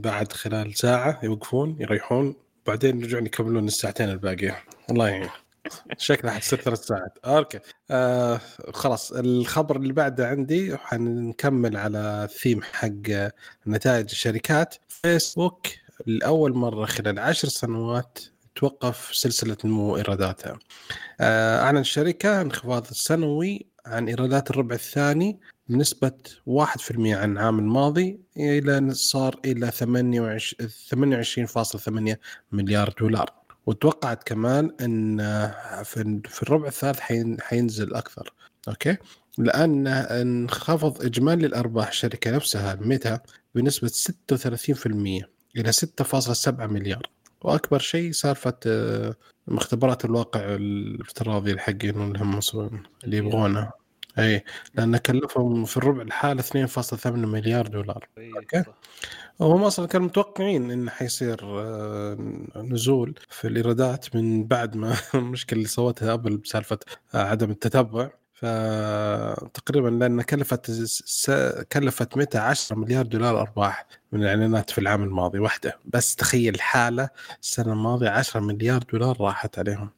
بعد خلال ساعة يوقفون يريحون بعدين يرجعون يكملون الساعتين الباقية. الله يعين. شكلها حتصير ثلاث ساعات. أوكي. آه خلاص الخبر اللي بعده عندي حنكمل على الثيم حق نتائج الشركات. فيسبوك لأول مرة خلال عشر سنوات توقف سلسلة نمو إيراداتها. آه، أعلن الشركة انخفاض السنوي عن إيرادات الربع الثاني بنسبة 1% عن العام الماضي إلى صار إلى 28.8 مليار دولار. وتوقعت كمان أن في الربع الثالث حينزل أكثر. أوكي؟ لأن انخفض إجمالي الأرباح الشركة نفسها ميتا بنسبة 36% إلى 6.7 مليار. وأكبر شيء سالفة آه، مختبرات الواقع الافتراضي الحقين اللي هم اللي يبغونه. إي لأن كلفهم في الربع الحالة 2.8 مليار دولار. أوكي؟ وهم أصلا كانوا متوقعين انه حيصير آه، نزول في الإيرادات من بعد ما المشكلة اللي سوتها ابل بسالفة عدم التتبع. فتقريبا لأن كلفت س... كلفت متى؟ 10 مليار دولار أرباح من الإعلانات في العام الماضي وحدة. بس تخيل حالة السنة الماضية 10 مليار دولار راحت عليهم.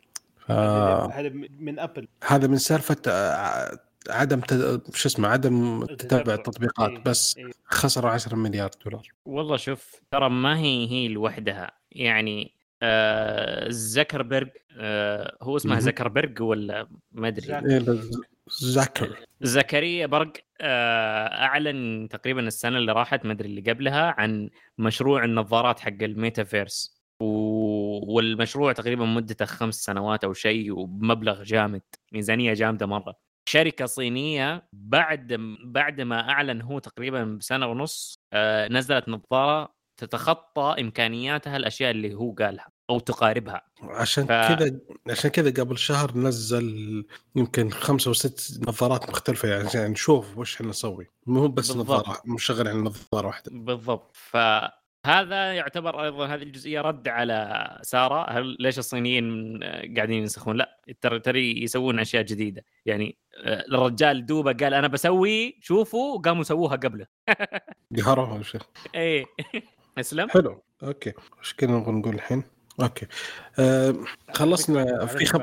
ف... هذا من أبل. هذا من سالفة آه، عدم ت... شو اسمه عدم تتبع التطبيقات إيه. بس إيه. خسروا 10 مليار دولار. والله شوف ترى ما هي هي لوحدها. يعني آه زكربرج آه هو اسمه زكربرج ولا ما أدري؟ إيه، زكر. زكريا برق آه أعلن تقريبا السنة اللي راحت ما أدري اللي قبلها عن مشروع النظارات حق الميتافيرس. و... والمشروع تقريبا مدته خمس سنوات أو شيء وبمبلغ جامد ميزانية جامدة مرة. شركة صينية بعد بعد ما أعلن هو تقريبا بسنة ونص آه نزلت نظارة تتخطى إمكانياتها الأشياء اللي هو قالها أو تقاربها. عشان ف... كذا عشان كذا قبل شهر نزل يمكن خمسة أو ست نظارات مختلفة يعني عشان نشوف وش إحنا نسوي. مو بس بالضبط. نظارة مو شغال على نظارة واحدة. بالضبط. فهذا يعتبر أيضا هذه الجزئية رد على سارة. هل ليش الصينيين قاعدين ينسخون؟ لا ترى ترى يسوون أشياء جديدة. يعني آه، الرجال دوبة قال أنا بسوي شوفوا قاموا سووها قبله. قهروا شيخ. إيه. أسلم. حلو. okay. إيش كنا نبغى نقول الحين؟ okay. آه خلصنا في خب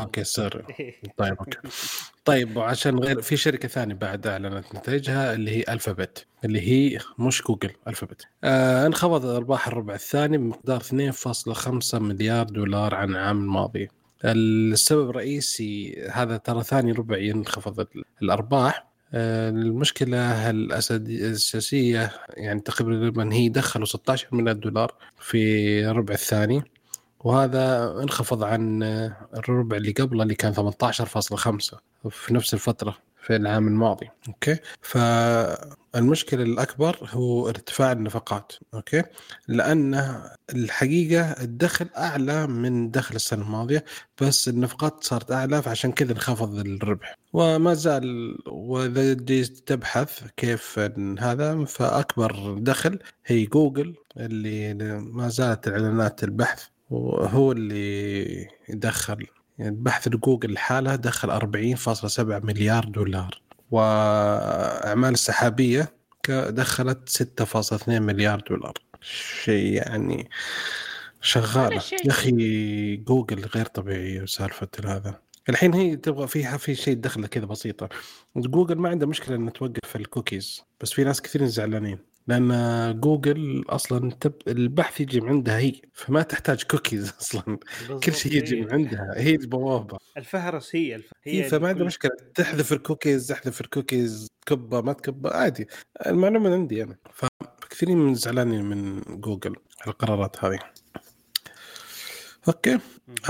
okay سر طيب okay. طيب وعشان غير في شركة ثانية بعد اعلنت نتائجها اللي هي Alphabet اللي هي مش جوجل Alphabet آه انخفض ارباح الربع الثاني بمقدار 2.5 مليار دولار عن العام الماضي. السبب الرئيسي هذا ترى ثاني ربع ينخفض ال- الأرباح. آه، المشكلة الأسد- الاساسيه يعني تقريبا هي دخلوا 16 مليار دولار في الربع الثاني وهذا انخفض عن الربع اللي قبله اللي كان 18.5 في نفس الفترة. في العام الماضي okay؟ فالمشكلة الأكبر هو ارتفاع النفقات okay؟ لأن الحقيقة الدخل أعلى من دخل السنة الماضية بس النفقات صارت أعلى فعشان كذا انخفض الربح. وما زال وإذا جيت تبحث كيف هذا فأكبر دخل هي جوجل اللي ما زالت إعلانات البحث وهو اللي يدخل يعني بحث جوجل لحالها دخل 40.7 مليار دولار وأعمال السحابية دخلت 6.2 مليار دولار. شيء يعني شغاله. يا أخي جوجل غير طبيعيه سالفة هذا. الحين هي تبغى فيها في شيء دخلة كذا بسيطة. جوجل ما عنده مشكلة انها توقف الكوكيز بس في ناس كثيرين زعلانين. لأن جوجل أصلا تب... البحث يجي من عندها هي فما تحتاج كوكيز أصلا. كل شيء يجي من عندها هي البوابه الفهرس هي الف... هي هي فما عنده كل- مشكلة تحذف الكوكيز تحذف الكوكيز تكبه ما تكبة عادي. المعلومة من عندي أنا. فكثيرين من زعلانين من جوجل على القرارات هذه. okay.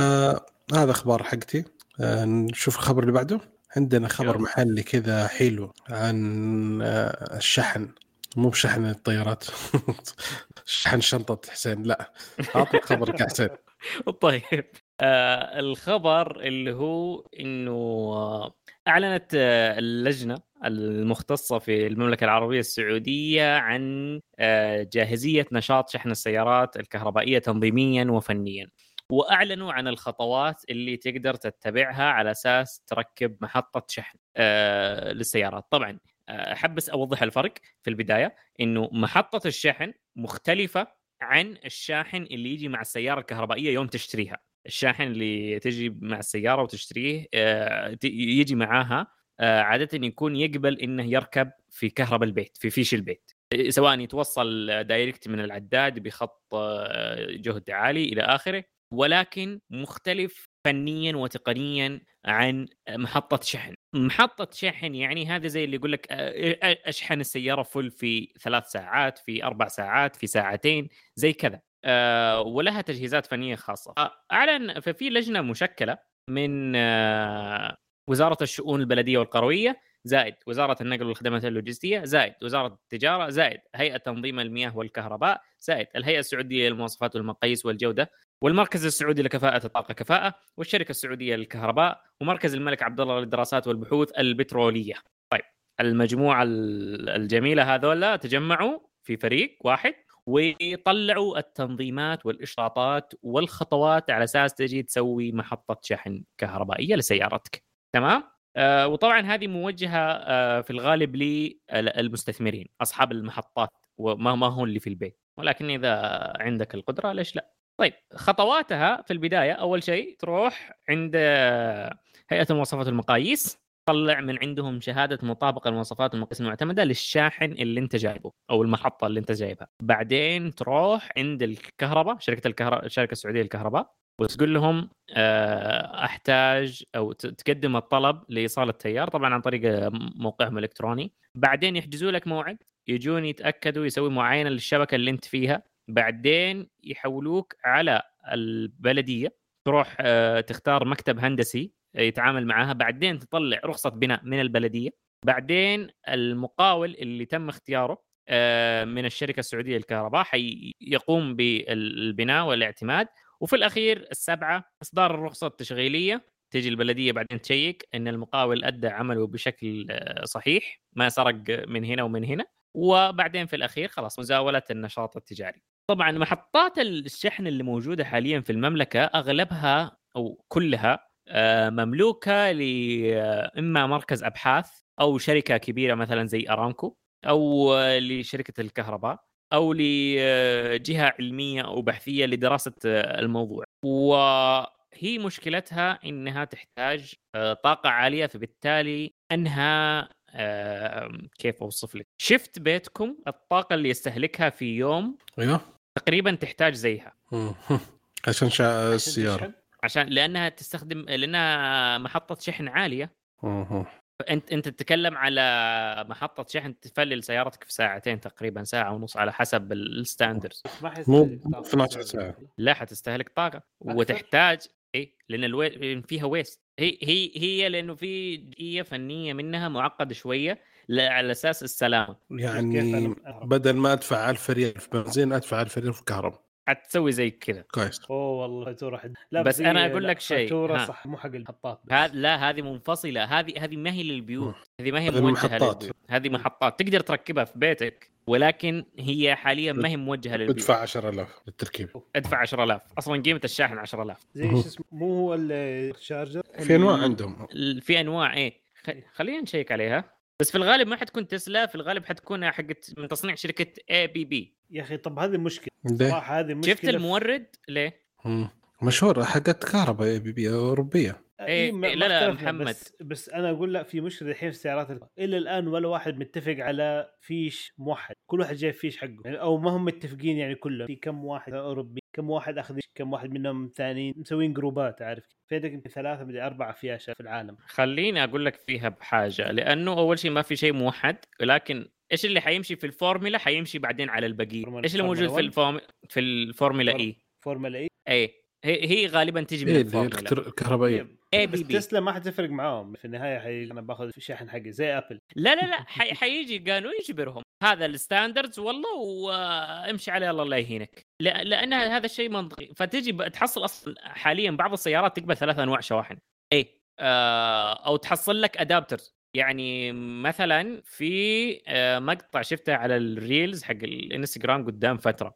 آه هذا أخبار حقتي. آه نشوف الخبر اللي بعده. عندنا خبر. محلي كذا حلو عن آه الشحن. مو بشحن الطيارات. شحن شنطة حسين لا. اعطي خبرك حسين. طيب. آه الخبر اللي هو إنه آه، أعلنت آه، اللجنة المختصة في المملكة العربية السعودية عن آه جاهزية نشاط شحن السيارات الكهربائية تنظيميا وفنيا. وأعلنوا عن الخطوات اللي تقدر تتبعها على أساس تركب محطة شحن للسيارات. طبعا أحب بس أوضح الفرق في البداية إنه محطة الشحن مختلفة عن الشاحن اللي يجي مع السيارة الكهربائية يوم تشتريها. الشاحن اللي تجي مع السيارة وتشتريه آه، يجي معاها آه، عادة يكون يقبل إنه يركب في كهرباء البيت في فيش البيت. آه، سواء يتوصل دايركت من العداد بخط جهد عالي إلى آخره ولكن مختلف فنيا وتقنيا عن محطة شحن. محطة شحن يعني هذا زي اللي يقول لك آه، أشحن السيارة فل في ثلاث ساعات في أربع ساعات في ساعتين زي كذا. آه، ولها تجهيزات فنية خاصة. آه، اعلن ففي لجنة مشكلة من آه، وزارة الشؤون البلدية والقرويه زائد وزارة النقل والخدمات اللوجستية زائد وزارة التجارة زائد هيئة تنظيم المياه والكهرباء زائد الهيئة السعودية للمواصفات والمقاييس والجودة. والمركز السعودي لكفاءة الطاقة كفاءة والشركة السعودية للكهرباء ومركز الملك عبد الله للدراسات والبحوث البترولية. طيب المجموعة ال- الجميلة هذولا تجمعوا في فريق واحد ويطلعوا التنظيمات والإشراطات والخطوات على أساس تجي تسوي محطة شحن كهربائية لسيارتك. تمام؟ آه وطبعا هذه موجهة آه في الغالب للمستثمرين أصحاب المحطات وما ما هو اللي في البيت. ولكن إذا عندك القدرة ليش لا؟ طيب خطواتها في البداية أول شيء تروح عند آه، هيئة المواصفات والمقاييس طلع من عندهم شهادة مطابقة المواصفات المقياس المعتمدة للشاحن اللي أنت جايبه أو المحطة اللي أنت جايبها. بعدين تروح عند الكهرباء شركة الكهرباء الشركة السعودية للكهرباء وتقول لهم آه، أحتاج أو تقدم الطلب لإيصال التيار طبعا عن طريق آه، موقعهم الإلكتروني. بعدين يحجزوا لك موعد يجون يتأكدوا يسوي معاينة للشبكة اللي أنت فيها. بعدين يحولوك على البلدية. تروح آه، تختار مكتب هندسي يتعامل معاها. بعدين تطلع رخصة بناء من البلدية. بعدين المقاول اللي تم اختياره آه، من الشركة السعودية للكهرباء حيقوم بالبناء والاعتماد. وفي الأخير السبعة إصدار الرخصة التشغيلية. تجي البلدية بعدين تشيك إن المقاول أدى عمله بشكل آه، صحيح. ما سرق من هنا ومن هنا. وبعدين في الأخير خلاص مزاولة النشاط التجاري. طبعا محطات الشحن اللي موجودة حاليا في المملكة أغلبها أو كلها آه، مملوكة لاما مركز أبحاث أو شركة كبيرة مثلا زي أرامكو أو آه، لشركة الكهرباء أو لجهه علمية أو بحثية لدراسة آه، الموضوع. وهي مشكلتها إنها تحتاج آه، طاقة عالية فبالتالي أنها آه، كيف أوصف لك؟ شفت بيتكم الطاقة اللي يستهلكها في يوم أيوه. تقريبا تحتاج زيها. عشان شا... السيارة. عشان لأنها تستخدم لأنها محطة شحن عالية. مهم. انت أنت تتكلم على محطة شحن تفلل سيارتك في ساعتين تقريبا ساعة ونص على حسب الستاندرز. ما مو حيستهلك طاقة. 12 ساعة. لا حتستهلك طاقة. وتحتاج اي لأن الوي... لأن فيها ويست هي هي هي لأنه في جزئيه فنية منها معقده شوية. على أساس السلامة. يعني بدل ما أدفع 1000 ريال في بنزين أدفع 1000 ريال في كهرباء. حتسوي زي كذا. كويس. أوه والله فاتورة حد لا بس أنا أقول لا، لك شيء، فاتورة ها. صح مو حق المحطات بس. هذا لا هذه منفصلة. هذه هذه ما هي للبيوت. هذه ما هي هذه موجهة المحطات. للبيوت. هذه محطات. تقدر تركبها في بيتك ولكن هي حاليا ما هي موجهة للبيوت. ادفع 10000 للتركيب. ادفع 10000 أصلا قيمة الشاحن 10000 زي شو اسمه مو هو ال charger؟ في أنواع عندهم. ال- في أنواع إيه. خ- خلينا نشيك عليها. بس في الغالب ما حتكون تسلا في الغالب حتكون حقت من تصنيع شركة ABB يا أخي طب هذه المشكلة ليه؟ صراحة هذه المشكلة شفت المورد ليه؟ مم. مشهور حقت كهرباء ABB أوروبية. إيه، إيه، ما لا، لا، محمد. بس, بس أنا أقول لا في مشكلة الحين في السيارات ال- إلى الآن ولا واحد متفق على فيش موحد. كل واحد جايب فيش حقه. يعني أو ما هم متفقين يعني كلهم. في كم واحد أوروبي كم واحد اخذ كم واحد منهم ثانيين مسوين جروبات عارف. في عندك يمكن ثلاثة مدري أربعة فياشة في العالم. خليني أقول لك فيها بحاجة لأنه أول شيء ما في شيء موحد ولكن إيش اللي حيمشي في الفورمولا؟ حيمشي بعدين على البقية. إيش اللي موجود في فورمولا الفورم... في الفورمولا فورم- اي فورمولا اي اي هي هي غالبا تجي من الكتر- الكهربائيه اي بس بي بي. تسلا ما حتفرق معاهم. في النهاية حي... أنا باخذ الشاحن حقي زي ابل لا لا لا حي... حيجي قانون يجبرهم. هذا ال standards والله وامشي عليه الله لا يهينك. لا... لأن هذا الشيء منطقي. فتجي ب- تحصل أصلا حاليا بعض السيارات تقبل ثلاث أنواع شواحن. اي آه... أو تحصل لك adapters يعني مثلا في آه، مقطع شفته على ال Reels حق الإنستغرام قدام فترة.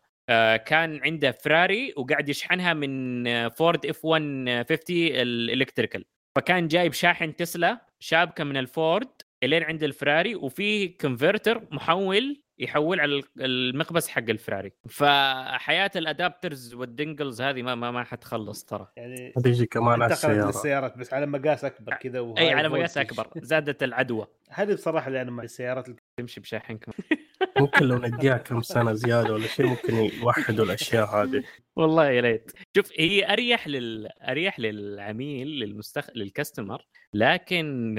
كان عنده فراري وقاعد يشحنها من آه، فورد F 150 ال electrical. فكان جايب شاحن تسلا شابكة من الفورد إلين عند الفراري وفي converter محول يحول على المقبس حق الفراري. فحياة ال adapters وال dongles هذه ما ما, ما حتخلص ترى. يعني هتيجي كمان على انتقلت السيارة. للسيارات بس على مقاس أكبر كذا أي على مقاس. أكبر. زادت العدوى. هذه بصراحة اللي أنا مع السيارات اللي تمشي بشاحن كمان ممكن لو نديها كم سنة زيادة ولا شيء ممكن يوحدوا الأشياء هذه. والله يا ريت شوف هي أريح لل أريح للعميل للمستخ... للكاستمر لكن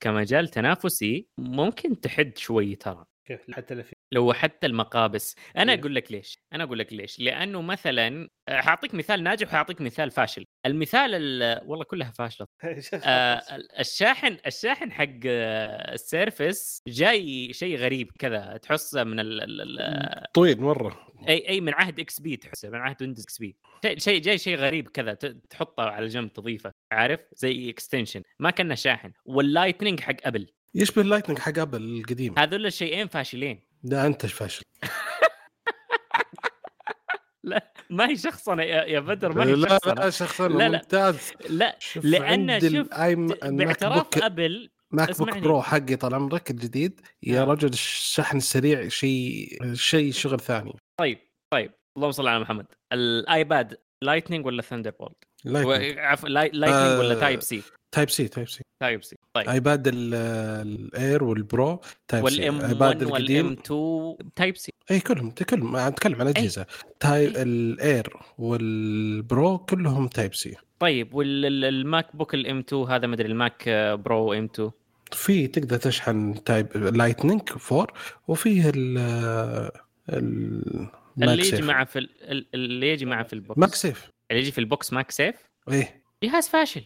كمجال تنافسي ممكن تحد شوي ترى. كيف حتى لو في لو حتى المقابس. أنا كيف؟ أقول لك ليش أنا أقول لك ليش. لأنه مثلا حاعطيك مثال ناجح وحاعطيك مثال فاشل. المثال ال- والله كلها فاشلة. آه، الشاحن الشاحن حق ال Surface جاي شيء غريب كذا. تحسه من ال ال طويل مره أي أي من عهد XP تحسه من عهد ويندوز XP. شيء جاي شيء غريب كذا تحطه على جنب تضيفه. عارف؟ زي extension ما كنا شاحن. وال Lightning حق أبل. يشبه ال Lightning حق أبل القديم هذول الشيئين فاشلين. ده أنت فاشل؟ ما هي شخصنه يا بدر ما هي لا لا شخصنه شخصا لا، لا. ممتاز. لا شوف لأن شوف باعتراف أبل MacBook. Pro حقي طال عمرك الجديد. يا آه. رجل الشحن السريع شيء شيء شغل ثاني. طيب طيب. اللهم صل على محمد. الآيباد لايتنينج ولا ثاندر بولت لايتنج عفوا لايتنينج ولا تايب سي تايب سي تايب سي تايب سي طيب. ايباد ال- ال Air وال Pro Type C ايباد 1 والام القديم 2 تايب سي اي كلهم كلهم اتكلم عن أجهزة. Type ال Air وال Pro كلهم Type C طيب والماك بوك الام 2 هذا مدري الماك برو ام 2 في تقدر تشحن تايب لايتنينج 4 وفيه ال ال اللي يجي معه في ال- اللي يجي معه في البوكس ماك سيف اللي يجي في البوكس ماك سيف إيه. جهاز فاشل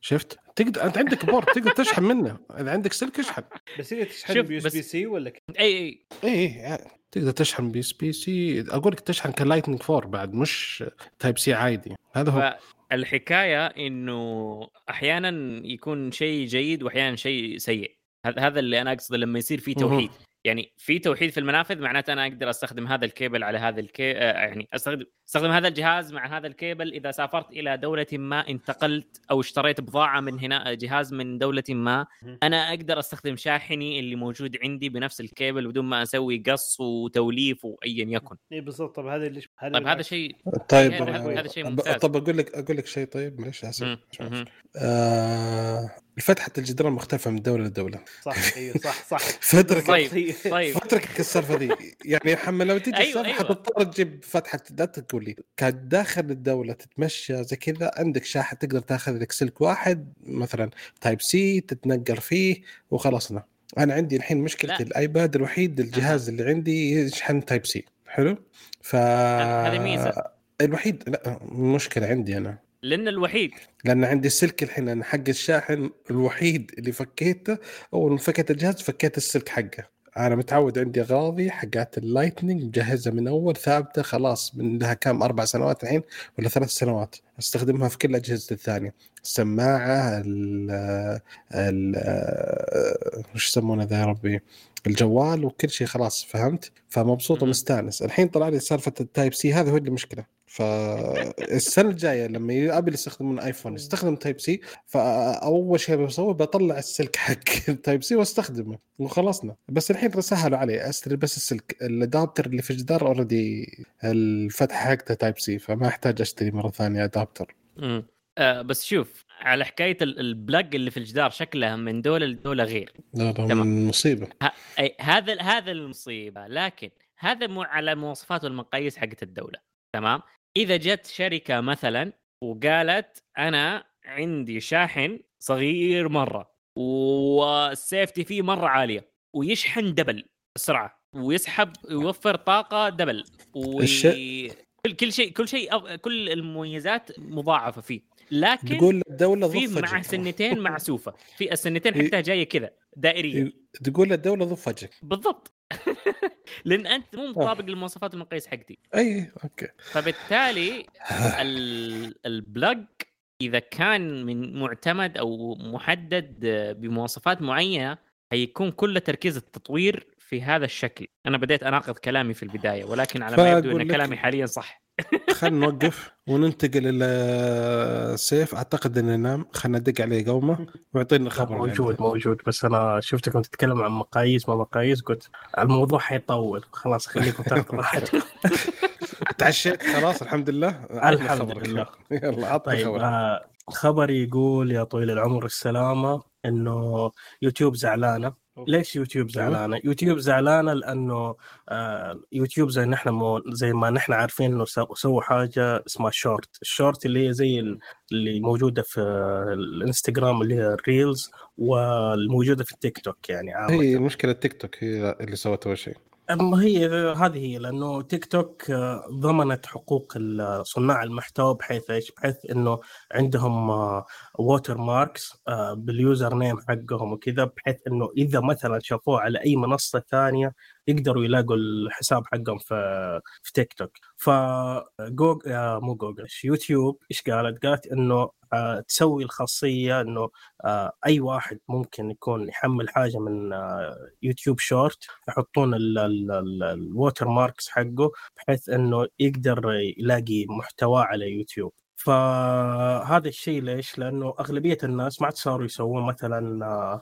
شفت؟ تقدر أنت عندك بورد تقدر تشحن منه. إذا عندك سلك اشحن. بس هي تشحن بي إس بس- بي سي ولا؟ إي إي. إيه إيه تقدر تشحن بي إس بي سي. أقول لك تشحن كلايتنج 4 بعد مش Type C عادي. هذا هو. فالحكاية إنه أحيانا يكون شيء جيد واحيانا شيء سيء. هذا هذا اللي أنا أقصده لما يصير في. توحيد. يعني في توحيد في المنافذ معناته أنا أقدر أستخدم هذا الكيبل على هذا الكي آه، يعني أستخدم أستخدم هذا الجهاز مع هذا الكيبل إذا سافرت إلى دولة ما انتقلت أو اشتريت بضاعة من هنا جهاز من دولة ما. أنا أقدر أستخدم شاحني اللي موجود عندي بنفس الكيبل بدون ما أسوي قص وتوليف وايا يكن إي بالضبط طب هذا ليش طيب هذا. شيء طيب هذا- هذا شيء ممتاز. طب أقول لك أقول لك شيء طيب معلش آسف. آه فتحه الجدران مختلفة من دولة لدولة. صح أيوه صح صح. فاترك طيب طيب. فاترك السالفة ذي يعني محمد لما تجي أيوة، السالفة أيوة. حتضطر تجيب فتحة لا تقول لي كان داخل الدولة تتمشى زي كذا عندك شاحن تقدر تاخذ لك سلك واحد مثلا Type C تتنقل فيه وخلصنا أنا عندي الحين مشكلة لا. الآيباد الوحيد الجهاز اللي عندي يشحن Type C حلو؟ ف هذه ميزة. الوحيد لا مشكلة عندي أنا. لأن الوحيد. لأن عندي السلك الحين أنا حق الشاحن الوحيد اللي فكيته اول ما فكيت الجهاز فكيت السلك حقه. أنا متعود عندي أغراضي حقات ال Lightning مجهزة من أول ثابتة خلاص من لها كم أربع سنوات الحين ولا ثلاث سنوات. أستخدمها في كل اجهزه الثانية. السماعة ال ال وش يسمونه ذا يا ربي؟ الجوال وكل شيء خلاص فهمت؟ فمبسوط. ومستانس. الحين طلع لي سالفة ال Type C هذا هو اللي مشكلة. فالسنه الجاية لما ابل يستخدمون ايفون يستخدم Type C فأول شيء بسويه بطلع السلك حق ال Type C واستخدمه وخلصنا. بس الحين سهلوا علي اشتري بس السلك ال adapter اللي في الجدار already الفتحة حقته Type C فما أحتاج أشتري مرة ثانية adapter. مم. آه بس شوف على حكاية ال- ال plug اللي في الجدار شكلها من دولة لدولة غير. لا تمام. مصيبة. أي هذا هذا المصيبة لكن هذا مو على المواصفات والمقاييس حقت الدولة. تمام؟ إذا جت شركة مثلا وقالت أنا عندي شاحن صغير مرة وال safety فيه مرة عالية ويشحن double السرعه ويسحب يوفر طاقة double و... الش- كل شيء كل شيء كل المميزات مضاعفة فيه. لكن تقول الدولة في مع سنتين معسوفه في السنتين إيه. حقتها جاية كذا دائرية. تقول الدولة ضف وجهك بالضبط. لأن أنت مو مطابق للمواصفات المقاييس حقتي. اي okay. فبالتالي ال- ال plug إذا كان من معتمد أو محدد بمواصفات معينة هيكون كل تركيز التطوير في هذا الشكل. أنا بديت أناقض كلامي في البداية ولكن على ما يبدو إن كلامي حاليا صح. خلينا نوقف وننتقل إلى سيف. أعتقد انه نام. خلينا ندق عليه قومة. ويعطينا الخبر اللي موجود عنده. موجود. بس أنا شفتكم تتكلم عن مقاييس ما مقاييس. قلت الموضوع حيطول. خلاص خليكم تاخذوا راحتكم. تعشيت. خلاص الحمد لله. الحمد. لله. يلا عطنا طيب خبرك آه خبر يقول يا طويل العمر السلامة إنه يوتيوب زعلانة. ليش يوتيوب زعلانة؟ يوتيوب زعلانة لأنه آه يوتيوب زي نحن مو زي ما نحن عارفين إنه سو- سووا حاجة اسمها Shorts، ال Shorts اللي هي زي ال- اللي موجودة في الإنستغرام اللي هي ال Reels والموجودة في التيك توك يعني عامة. هي مشكلة تيك توك هي اللي سوت أول شيء أما هي هذه هي لأنه تيك توك آه، ضمنت حقوق ال- صناع المحتوى بحيث إيش؟ بحيث إنه عندهم watermarks بال username حقهم وكذا بحيث إنه إذا مثلا شافوه على أي منصة ثانية يقدروا يلاقوا الحساب حقهم في في تيك توك فجوجل آه، مو جوجل يوتيوب إيش قالت؟ قالت إنه آه، تسوي الخاصية إنه آه، أي واحد ممكن يكون يحمل حاجة من يوتيوب Shorts يحطون ال watermarks حقه بحيث إنه يقدر يلاقي محتوى على يوتيوب فهذا الشيء ليش؟ لأنه أغلبية الناس ما عاد صاروا يسوون مثلا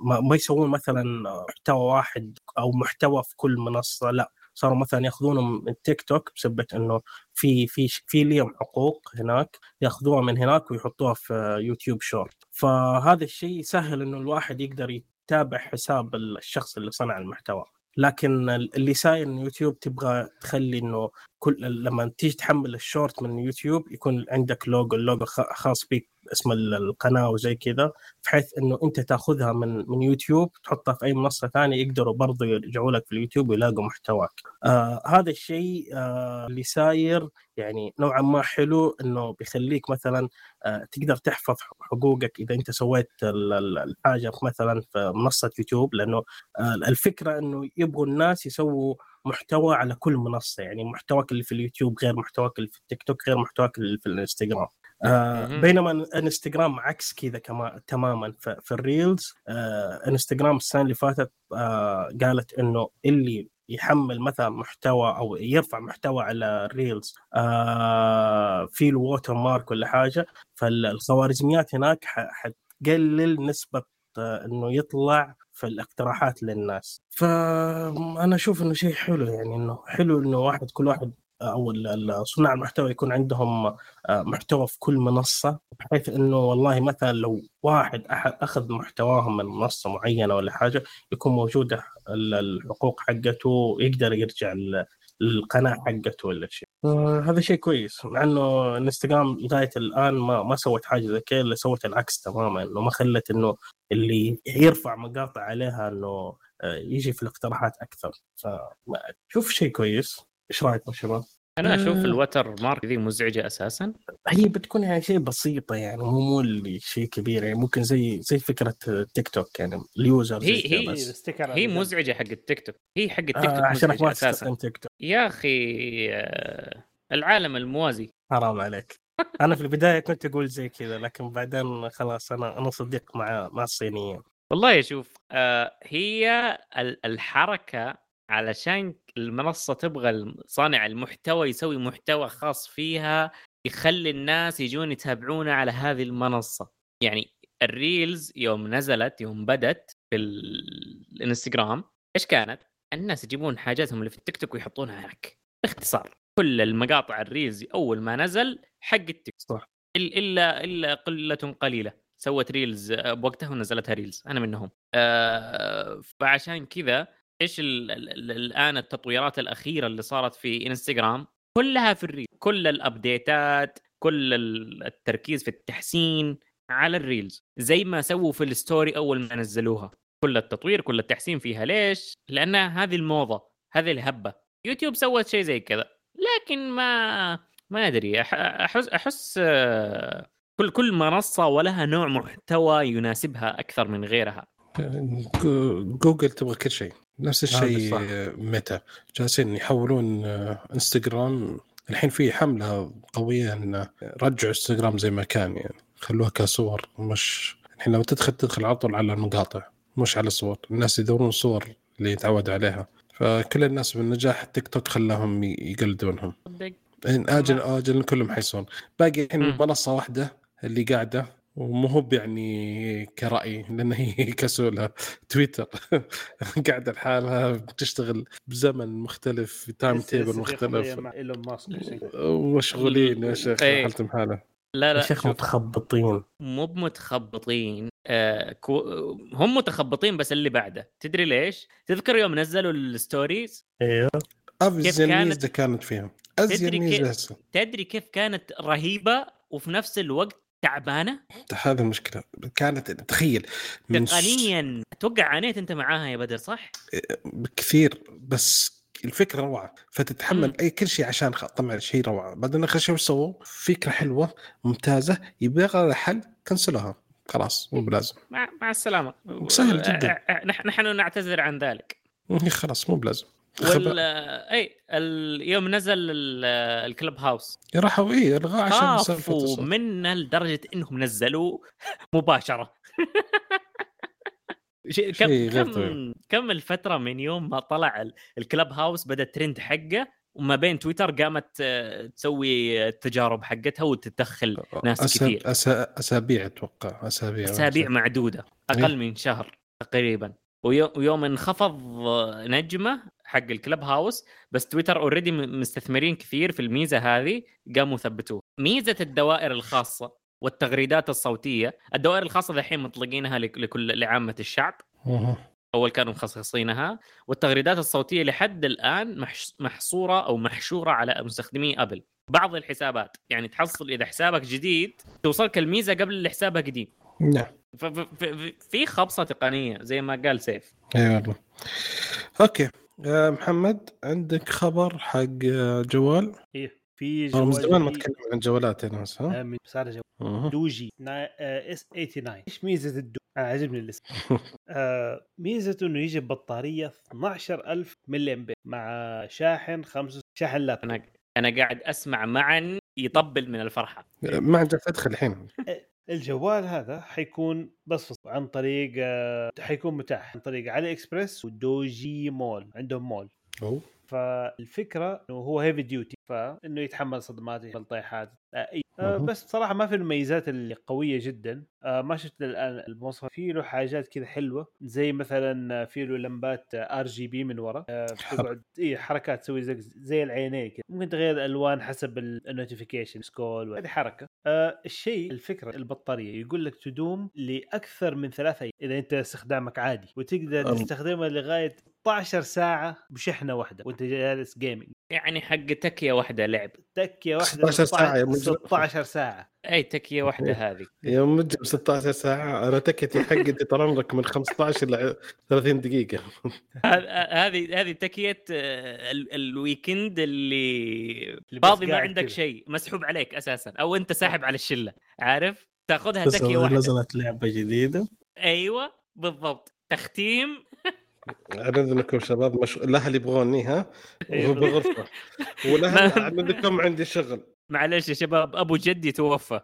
ما ما يسوون مثلا محتوى واحد أو محتوى في كل منصة لا صاروا مثلا يأخذونهم من تيك توك بسبة إنه في في في ليهم حقوق هناك يأخذوها من هناك ويحطوها في يوتيوب Shorts. فهذا الشيء يسهل إنه الواحد يقدر يتابع حساب الشخص اللي صنع المحتوى. لكن اللي صاير ان يوتيوب تبغى تخلي إنه كل لما تيجي تحمل الشورت من يوتيوب يكون عندك logo ال logo خاص بك اسم ال- القناة وزي كذا بحيث إنه أنت تاخذها من من يوتيوب تحطها في أي منصة ثانية يقدروا برضه يرجعوا لك في اليوتيوب ويلاقوا محتواك. آه هذا الشيء آه اللي صاير يعني نوعا ما حلو إنه بيخليك مثلا آه تقدر تحفظ حقوقك إذا أنت سويت ال- ال- الحاجة مثلا في منصة يوتيوب لأنه آه الفكرة إنه يبغوا الناس يسووا محتوى على كل منصة يعني محتواك اللي في اليوتيوب غير محتواك اللي في التيك توك غير محتواك اللي في الإنستغرام آه. بينما الانستغرام عكس كذا كما تماما في, ال Reels آه انستغرام السنة اللي فاتت آه قالت إنه اللي يحمل مثلا محتوى أو يرفع محتوى على ال Reels آه في ال watermark ولا حاجة فالخوارزميات هناك حتقلل نسبة آه إنه يطلع في الاقتراحات للناس فانا أشوف إنه شيء حلو يعني إنه حلو إنه واحد كل واحد أو صناع المحتوى يكون عندهم آه، محتوى في كل منصة بحيث إنه والله مثلا لو واحد أحد أخذ محتواهم من منصة معينة ولا حاجة يكون موجوده ال- الحقوق حقته يقدر يرجع للقناة حقته ولا شيء. آه، هذا شيء كويس مع إنه انستغرام لغاية الآن ما ما سوت حاجة زي كذا إلا سوت العكس تماما إنه ما خلت إنه اللي يرفع مقاطع عليها إنه آه، يجي في الاقتراحات أكثر. فشوف شيء كويس. إيش رأيكم شباب؟ أنا أشوف آه. ال watermark ذي مزعجة أساسا. هي بتكون يعني شيء بسيطة يعني مو مو اللي شيء كبير يعني ممكن زي زي فكرة تيك توك يعني ال users هي- هي- بس. هي. مزعجة حق التيك توك. هي حق التيك آه توك عشانك مزعجة ما أساسا. تستخدم تيك توك. يا أخي آه، العالم الموازي. حرام عليك. أنا في البداية كنت أقول زي كذا لكن بعدين خلاص أنا أنا صديق مع مع الصينيين. والله شوف آه، هي ال- الحركة علشان المنصة تبغى صانع المحتوى يسوي محتوى خاص فيها يخلي الناس يجون يتابعونا على هذه المنصة. يعني ال Reels يوم نزلت يوم بدت في ال- الإنستغرام إيش كانت؟ الناس يجيبون حاجاتهم اللي في التيك توك ويحطونها هناك. باختصار كل المقاطع ال Reels أول ما نزل حق التيك توك. إلا إلا قلة قليلة. سوت Reels بوقتها ونزلتها Reels أنا منهم. آه، فعشان كذا إيش ال- ال- ال- الآن التطويرات الأخيرة اللي صارت في إنستغرام؟ كلها في ال Reel كل ال updateات كل ال- التركيز في التحسين على ال Reels زي ما سووا في ال Story أول ما نزلوها. كل التطوير كل التحسين فيها. ليش؟ لأن هذه الموضة هذه الهبة. يوتيوب سوت شيء زي كذا لكن ما ما أدري. أحس أحس آه، كل كل منصة ولها نوع محتوى يناسبها أكثر من غيرها. جوجل تبغى كل شيء. نفس هذا الشيء. آه، ميتا. جالسين يحولون آه، انستغرام. الحين في حملة قوية إن رجعوا انستغرام زي ما كان يعني. خلوها كصور مش الحين لو تدخل تدخل على طول على المقاطع مش على الصور. الناس يدورون صور اللي يتعود عليها. فكل الناس بالنجاح التيك توك خلاهم يقلدونهم. إن آجل آجل كلهم حيصون باقي الحين. منصه واحدة اللي قاعدة. ومو هو يعني كرأي لأن هي كسولة. تويتر قاعدة لحالها بتشتغل بزمن مختلف في تايم تيبل مختلف. مع إيلون ماسك. ومشغولين يا شيخ إيه. حالتهم حالة. لا يا لا شيخ متخبطين. مو بمتخبطين. آه كو... هم متخبطين بس اللي بعده. تدري ليش؟ تذكر يوم نزلوا الستوريز؟ أيوه افزن كانت- ميزه كانت فيهم ازين تدري تدري كيف كانت رهيبة؟ وفي نفس الوقت تعبانة؟ هذا المشكلة كانت تخيل من تقنيا أتوقع عانيت أنت معاها يا بدر صح؟ بكثير بس الفكرة روعة. فتتحمل مم. أي كل شيء عشان طبعا شيء روعة. بعدين اخر شيء وش سووا؟ فكرة حلوة ممتازة. يبغى لها حل كنسلوها. خلاص مو بلازم. مع, مع السلامة. سهل جداً. آه، آه، نح- نحن نعتذر عن ذلك. هي خلاص مو بلازم. وال. اي يوم نزل ال- الكلب هاوس راحوا إيه الغاه عشان خافوا. منا لدرجة إنهم نزلوه مباشرة شيء- كم كم طبيعي. كم الفترة من يوم ما طلع ال- الكلب هاوس بدأ الترند حقه وما بين تويتر قامت آه، تسوي التجارب حقتها وتدخل ناس أسا... كثير. أسا... أسابيع أتوقع أسابيع أسابيع معدودة أقل إيه. من شهر تقريبا ويوم انخفض نجمة حق الكلب هاوس بس تويتر اوريدي مستثمرين كثير في الميزة هذه قاموا ثبتوها ميزة الدوائر الخاصة والتغريدات الصوتية الدوائر الخاصة الحين مطلقينها لك- لكل لعامة الشعب. أول كانوا مخصصينها. والتغريدات الصوتية لحد الآن محصورة أو محشورة على مستخدمي ابل بعض الحسابات يعني تحصل إذا حسابك جديد توصلك الميزة قبل اللي حسابه قديم. نعم. في خبصة تقنية زي ما قال سيف. اي والله. أوكي. آه محمد عندك خبر حق آه، جوال؟ إيه في أنا من جوال زمان ما أتكلم عن جوالات أنا بس ها؟ آه، من صار جوال. دوجي S 89 إيش ميزة الدو- أنا عجبني الاسم آه ميزته إنه يجي ببطاريه 12000 ملي أمبير مع شاحن خمسة شاحن لابتوب. أنا أنا قاعد أسمع معا يطبل من الفرحة. ما عندك ادخل الحين. الجوال هذا حيكون بس عن طريق آه، حيكون متاح عن طريق علي اكسبرس ودوجي مول عندهم مول. أوه. فالفكرة إنه هو heavy duty فإنه يتحمل صدمات يتحمل طيحات. آه،. آه،. بس بصراحه ما في المميزات اللي قوية جدا. آه، ما شفت الآن المواصفات في له حاجات كذا حلوة زي مثلا في له لمبات RGB من ورا. آه، تقعد إي حركات تسوي زي, زي العينين كذا ممكن تغير الألوان حسب ال notifications cool هذه حركة. آه، الشيء الفكرة البطارية. يقول لك تدوم لأكثر من ثلاثة أيام. إذا أنت استخدامك عادي وتقدر. تستخدمها لغاية 16 ساعة بشحنة واحدة. وأنت جالس gaming يعني حق تكية واحدة لعب. تكية واحدة 16 ساعة يا مجرم. 16 ساعة. أي تكية واحدة هذه. يوم مجرم 16 ساعة. أنا تكتي حقتي طال عمرك من 15 ل 30 دقيقة. هذ- هذه هذه تكية آه، ال- الويكند اللي فاضي ما عندك. شيء. مسحوب عليك أساسا. أو أنت ساحب على الشلة. عارف؟ تاخذها تكية واحدة. نزلت لعبة جديدة. أيوه بالضبط. تختيم أعلنكم شباب مش... الأهل يبغوني ها؟ أيوة وهو بالغرفة والأهل ما- أعلنكم عندي شغل. معلش يا شباب أبو جدي توفى.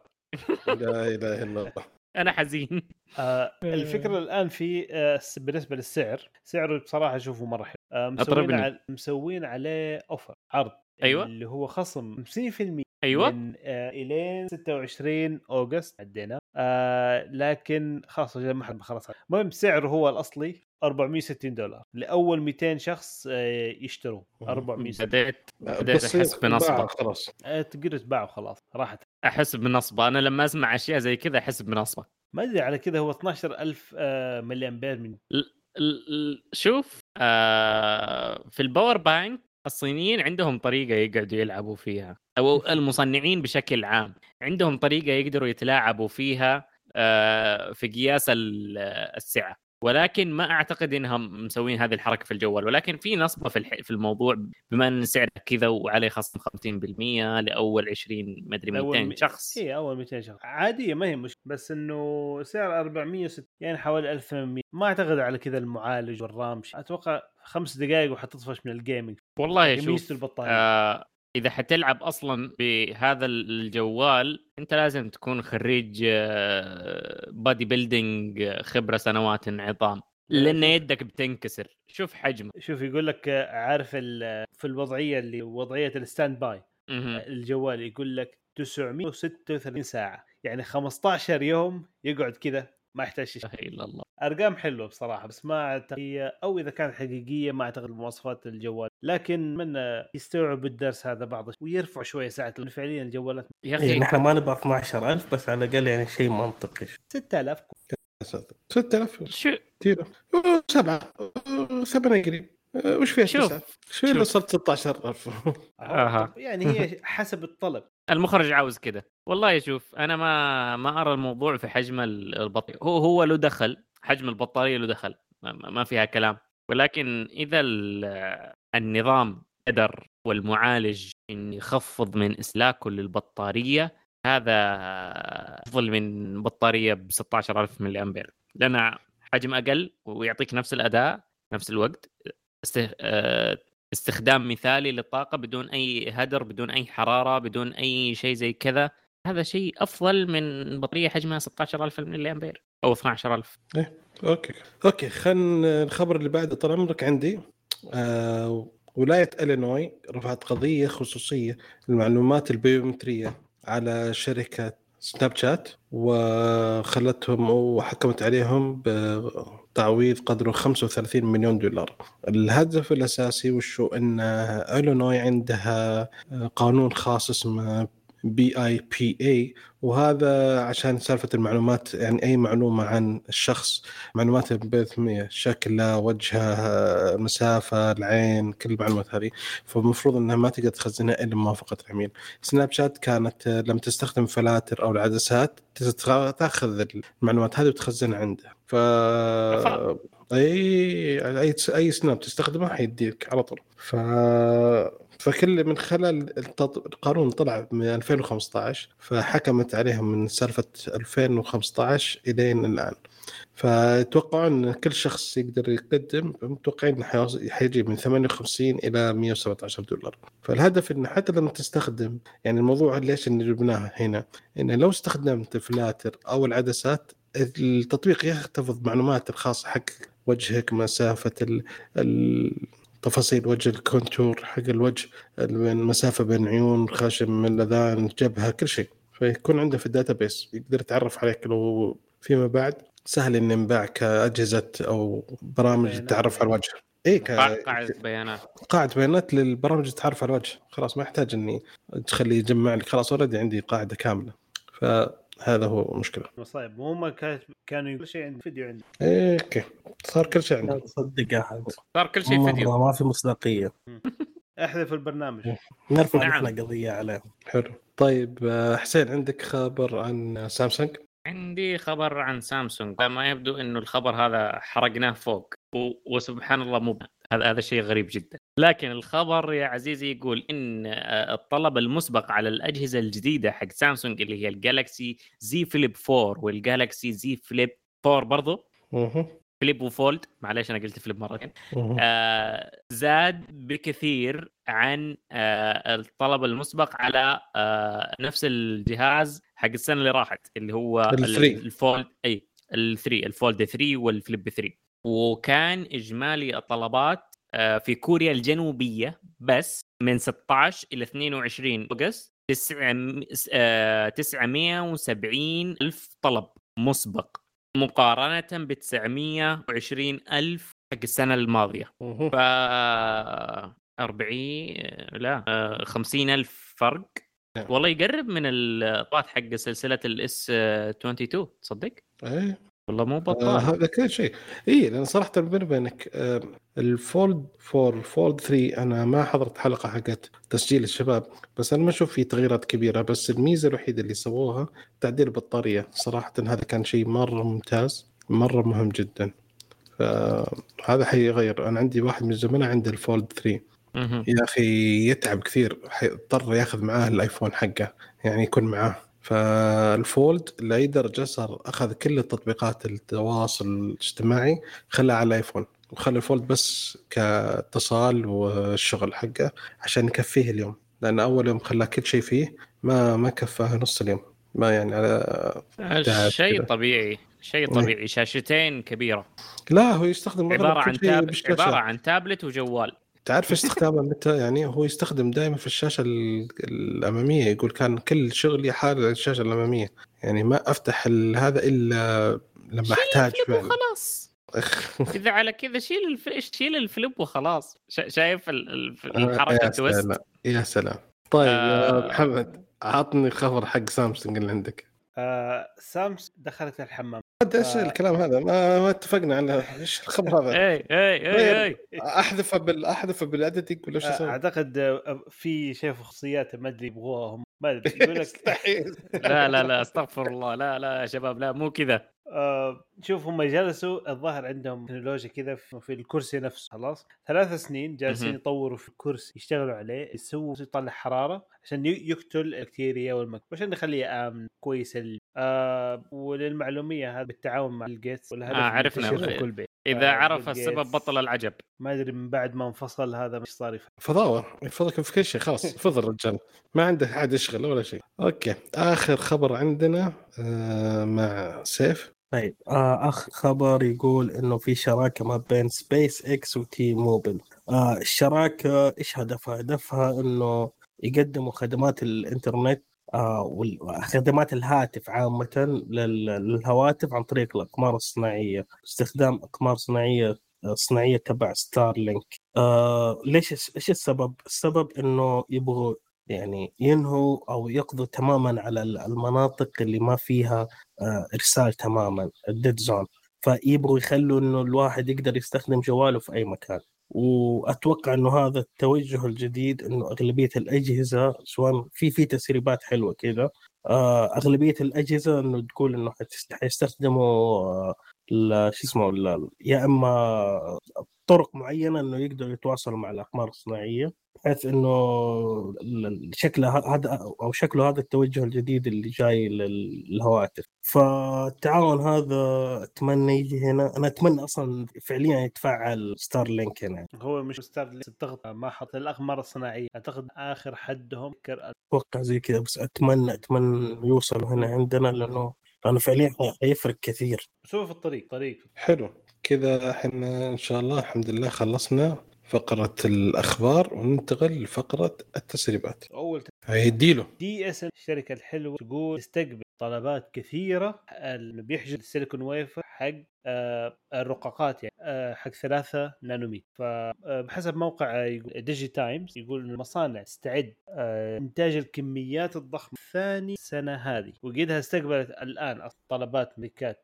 لا إله إلا الله. أنا حزين. آه الفكرة الآن في آه بالنسبة للسعر سعره بصراحة اشوفه مرة حلو. آه مسوين. على مسوين عليه اوفر عرض. أيوة. اللي هو خصم 50% أيوه. من آه الين 26 August عدينا. آه لكن خلاص ما حد خلاص. المهم سعره هو الأصلي. 460 دولار لأول 200 شخص يشتروا 460 بديت بديت أحس بنصبه خلاص. آه تقدر تباعه خلاص راحت. أحس بنصبه أنا لما أسمع أشياء زي كذا أحس بنصبه ما أدري على كذا هو 12000 آه ملي أمبير من ال- ال- شوف آه في ال power bank الصينيين عندهم طريقة يقعدوا يلعبوا فيها أو المصنعين بشكل عام عندهم طريقة يقدروا يتلاعبوا فيها آه في قياس السعه ولكن ما أعتقد إنهم مسوين هذه الحركة في الجوال ولكن في نصبة في الح- في الموضوع بما إن سعره كذا وعليه خصم 50% لأول 20 ما أدري أول 200 مي- شخص. اي أول 200 شخص. عادية ما هي مش بس إنه سعر 460 يعني حوالي 1800 ما أعتقد على كذا المعالج والرام. أتوقع خمس دقائق وحتطفش من الجيمنج والله شوف البطارية. آه إذا حتلعب أصلا بهذا الجوال أنت لازم تكون خريج آه bodybuilding خبرة سنوات عظام لأن يدك بتنكسر. شوف حجمه. شوف يقول لك آه، عارف في الوضعية اللي وضعية ال standby. الجوال يقول لك 936 ساعة. يعني 15 يوم يقعد كذا. ما يحتاج شيء. لا إله إلا الله. أرقام حلوة بصراحة بس ما أعتقد هي- أو إذا كانت حقيقية ما أعتقد مواصفات الجوال. لكن من يستوعب الدرس هذا بعض ويرفع شوية ساعات لأنه فعليا الجوالات. يا إيه أخي نحن ما نبغى 12000 بس على الأقل يعني شيء منطقي. 6000 6000 شو؟ كثير أوه، ثمانية قريب. وش فيها شوف،؟ شو اللي شوف. صرت 16000 أها. يعني هي حسب الطلب. المخرج عاوز كذا والله شوف أنا ما ما أرى الموضوع في حجم ال- البطاريه هو هو له دخل حجم البطارية له دخل ما, فيها كلام. ولكن إذا ال- النظام قدر والمعالج ان يخفض من إسلاكه للبطارية هذا أفضل من بطارية ب 16000 ملي امبير لانها حجم أقل ويعطيك نفس الأداء نفس الوقت آه، استخدام مثالي للطاقة بدون أي هدر بدون أي حرارة بدون أي شيء زي كذا. هذا شيء أفضل من بطاريه حجمها 16000 ملي امبير أو 12000 Okay. Okay خلينا الخبر اللي بعده. طال عمرك عندي آه ولاية إلينوي رفعت قضية خصوصية للمعلومات البيومترية على شركة سناب شات وخلتهم وحكمت عليهم بتعويض قدره 35 مليون دولار. الهدف الأساسي وشو إن إلينوي عندها قانون خاص اسمه BIPA وهذا عشان سالفة المعلومات يعني أي معلومة عن الشخص معلومات البيومتريه شكله وجهه مسافة العين كل المعلومات هذه. فالمفروض إنها ما تقدر تخزنها إلا بموافقه العميل. سناب شات كانت لما تستخدم فلاتر أو العدسات تأخذ المعلومات هذه وتخزنها عنده. ف أي أي أي سناب تستخدمه حيديك على طول. ف فكل من خلال. القانون طلع من 2015 فحكمت عليهم من سالفة 2015 إلين الآن فيتوقعون كل شخص يقدر يقدم متوقعين حيجي من 58 إلى 117 دولار فالهدف انه حتى لما تستخدم يعني الموضوع ليش اللي جبناه هنا إنه لو استخدمت فلاتر أو العدسات التطبيق يحتفظ معلومات الخاصة حق وجهك مسافة ال... ال... تفاصيل وجه ال contour حق الوجه المسافه بين عيون خاشم من الاذان جبهة كل شيء. فيكون عنده في ال database يقدر يتعرف عليك لو فيما بعد. سهل إنه ينباع كأجهزة أو برامج. التعرف على الوجه. اي ك... قاعدة بيانات. قاعدة بيانات للبرامج التعرف على الوجه. خلاص ما يحتاج إني تخليه يجمع لك. خلاص already عندي قاعدة كاملة. فهذا هو المشكلة مصايب وهم كانت- كانوا كل شيء عندي فيديو عندي. إيه، okay. صار كل شيء عندي تصدق احد صار كل شيء فيديو. ما في مصداقية. احذف البرنامج. نرفع نعم. قضية عليهم حلو. طيب آه، حسين عندك خبر عن سامسونج؟ عندي خبر عن سامسونج. ما يبدو إنه الخبر هذا حرقناه فوق. و- وسبحان الله مو هذا هذا شيء غريب جدا لكن الخبر يا عزيزي يقول إن آه، الطلب المسبق على الأجهزة الجديدة حق سامسونج اللي هي ال Galaxy Z Flip 4 وال Galaxy Z Flip 4 برضو. فليب وفولد معليش أنا قلت فليب مرتين. آه زاد بكثير عن آه الطلب المسبق على آه نفس الجهاز حق السنة اللي راحت اللي هو ال ال- 3. الفولد أي ال 3 الفولد 3 والفليب 3 وكان إجمالي الطلبات آه في كوريا الجنوبية بس من 16 إلى 22 أغسطس 970 ألف طلب مسبق مقارنة ب 920 ألف حق السنة الماضية. ف 40 لا آه، 50 ألف فرق نعم. والله يقرب من الطلبات حق سلسلة ال S22 تصدق؟ إيه والله مو آه بطال هذا كل شيء. اي لأن صراحة بيني وبينك آه ال Fold 4 ال Fold 3 أنا ما حضرت حلقة حقت تسجيل الشباب بس أنا ما أشوف في تغييرات كبيرة بس الميزة الوحيدة اللي سووها تعديل البطارية. صراحة هذا كان شيء مرة ممتاز مرة مهم جدا. فهذا حيغير. أنا عندي واحد من الزملاء عنده ال Fold 3 مهم. يا أخي يتعب كثير حيضطر ياخذ معاه ال iPhone حقه يعني يكون معاه. فال Fold لاي درجه صار أخذ كل التطبيقات التواصل الاجتماعي خلاها على ال iPhone. وخلى ال Fold بس كاتصال والشغل حقه عشان يكفيه اليوم. لأن أول يوم خلاه كل شيء فيه ما ما كفاه نص اليوم. ما يعني على شيء. طبيعي. شيء طبيعي. شاشتين كبيرة. لا هو يستخدم عبارة عن تاب. عبارة عن تابلت وجوال. تعرف استخدامه؟ متى يعني هو يستخدم دائما في الشاشة ال- الأمامية يقول كان كل شغلي حال الشاشة الأمامية. يعني ما أفتح هذا إلا لما أحتاج فعلا. وخلاص. إذا على كذا شيل الف... شيل ال Flip وخلاص. شا- شايف ال- ال- الحركة يا سلام. يا سلام. طيب يا آه. محمد عطني خبر حق سامسونج اللي عندك. آه سامس دخلت الحمام عاد إيش آه. الكلام هذا؟ ما, ما اتفقنا على إيش الخبر هذا. اي اي اي اي احذفه بال احذفه بال editing ولا إيش آه، أسوي؟ أعتقد آه، في شيء في خصوصياته ما أدري يبغوها هم. ما أدري يقول لك لا لا لا أستغفر الله. لا لا يا شباب لا مو كذا. آه شوف هم جلسوا الظاهر عندهم تكنولوجيا كذا في في الكرسي نفسه خلاص ثلاث سنين جالسين. يطوروا في الكرسي يشتغلوا عليه يسووا يطلع حرارة عشان ي- يقتل البكتيريا والميكروب عشان يخليه آمن كويس ال- آه وللمعلومية هذا بالتعاون مع ال Gates والهدف آه، عرفنا. كل بيت إذا آه، عرف السبب. بطل العجب ما أدري من بعد ما انفصل هذا مش صار يفهم. يفضلك في كل شيء خلاص يفضل الرجال ما عنده حد يشغل ولا شيء Okay آخر خبر عندنا آه مع سيف طيب آه اخر خبر يقول إنه في شراكة ما بين سبيس إكس و T-Mobile آه الشراكة إيش هدفها؟ هدفها إنه يقدموا خدمات الإنترنت آه وخدمات الهاتف عامة لل- للهواتف عن طريق الأقمار الصناعية استخدام أقمار صناعية صناعية تبع Starlink آه ليش إيش السبب؟ السبب إنه يبغوا يعني ينهوا أو يقضوا تماما على ال- المناطق اللي ما فيها آه إرسال تماما الديد زون فيبغوا يخلوا إنه الواحد يقدر يستخدم جواله في أي مكان. وأتوقع إنه هذا التوجه الجديد إنه أغلبية الأجهزة سواء في في تسريبات حلوة كذا آه أغلبية الأجهزة إنه تقول إنه حيستخدموا آه شو اسمه يا إما طرق معينة إنه يقدروا يتواصلوا مع الأقمار الصناعية بحيث إنه شكله هذا أو شكله هذا التوجه الجديد اللي جاي لل- للهواتف. فالتعاون هذا أتمنى يجي هنا. أنا أتمنى أصلا فعليا يتفعل Starlink هنا. هو مش ستار الضغط ما حط الأقمار الصناعية. أعتقد آخر حدهم أتوقع زي كذا بس اتمنى أتمنى يوصلوا هنا عندنا لأنه لأنه فعليا حيفرق كثير. بس هو في الطريق طريق. حلو. كذا إحنا إن شاء الله الحمد لله خلصنا فقرة الأخبار وننتقل لفقرة التسريبات. أول هيديله TSM الشركة الحلوة تقول تستقبل طلبات كثيرة. اللي بيحجز ال silicon wafer حق آه، الرقاقات يعني آه، حق 3 نانوميتر فبحسب موقع DigiTimes يقول إن المصانع تستعد آه، إنتاج الكميات الضخمة ثاني سنة هذه. وقيدها استقبلت الآن طلبات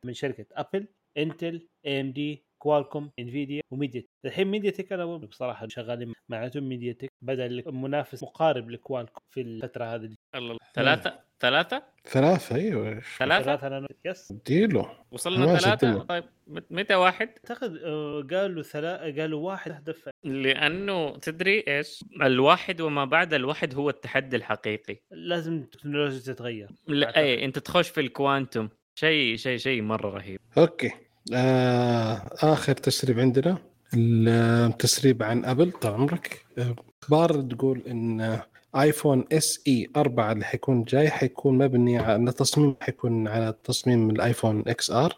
من شركة Apple Intel AMD Qualcomm Nvidia و MediaTek الحين MediaTek أنا بصراحة شغالين معناتهم MediaTek بدا منافس مقارب ل Qualcomm في الفترة هذه. الله ثلاثة؟ ثلاثة؟ ثلاثة؟ أيوه ثلاثة؟ ثلاثة نانو yes اديله وصلنا تمام. طيب مت- متى واحد؟ أعتقد آه، قالوا ثلاثة قالوا واحد هدف لأنه تدري إيش؟ الواحد وما بعد الواحد هو التحدي الحقيقي. لازم التكنولوجيا تتغير. لا أعتقد. اي أنت تخش في ال quantum. شيء شيء شيء مرة رهيب. okay. آه آخر تسريب عندنا التسريب عن Apple طال عمرك. آه، أخبار تقول إن iPhone SE 4 اللي حيكون جاي حيكون مبني على تصميم حيكون على تصميم ال iPhone XR.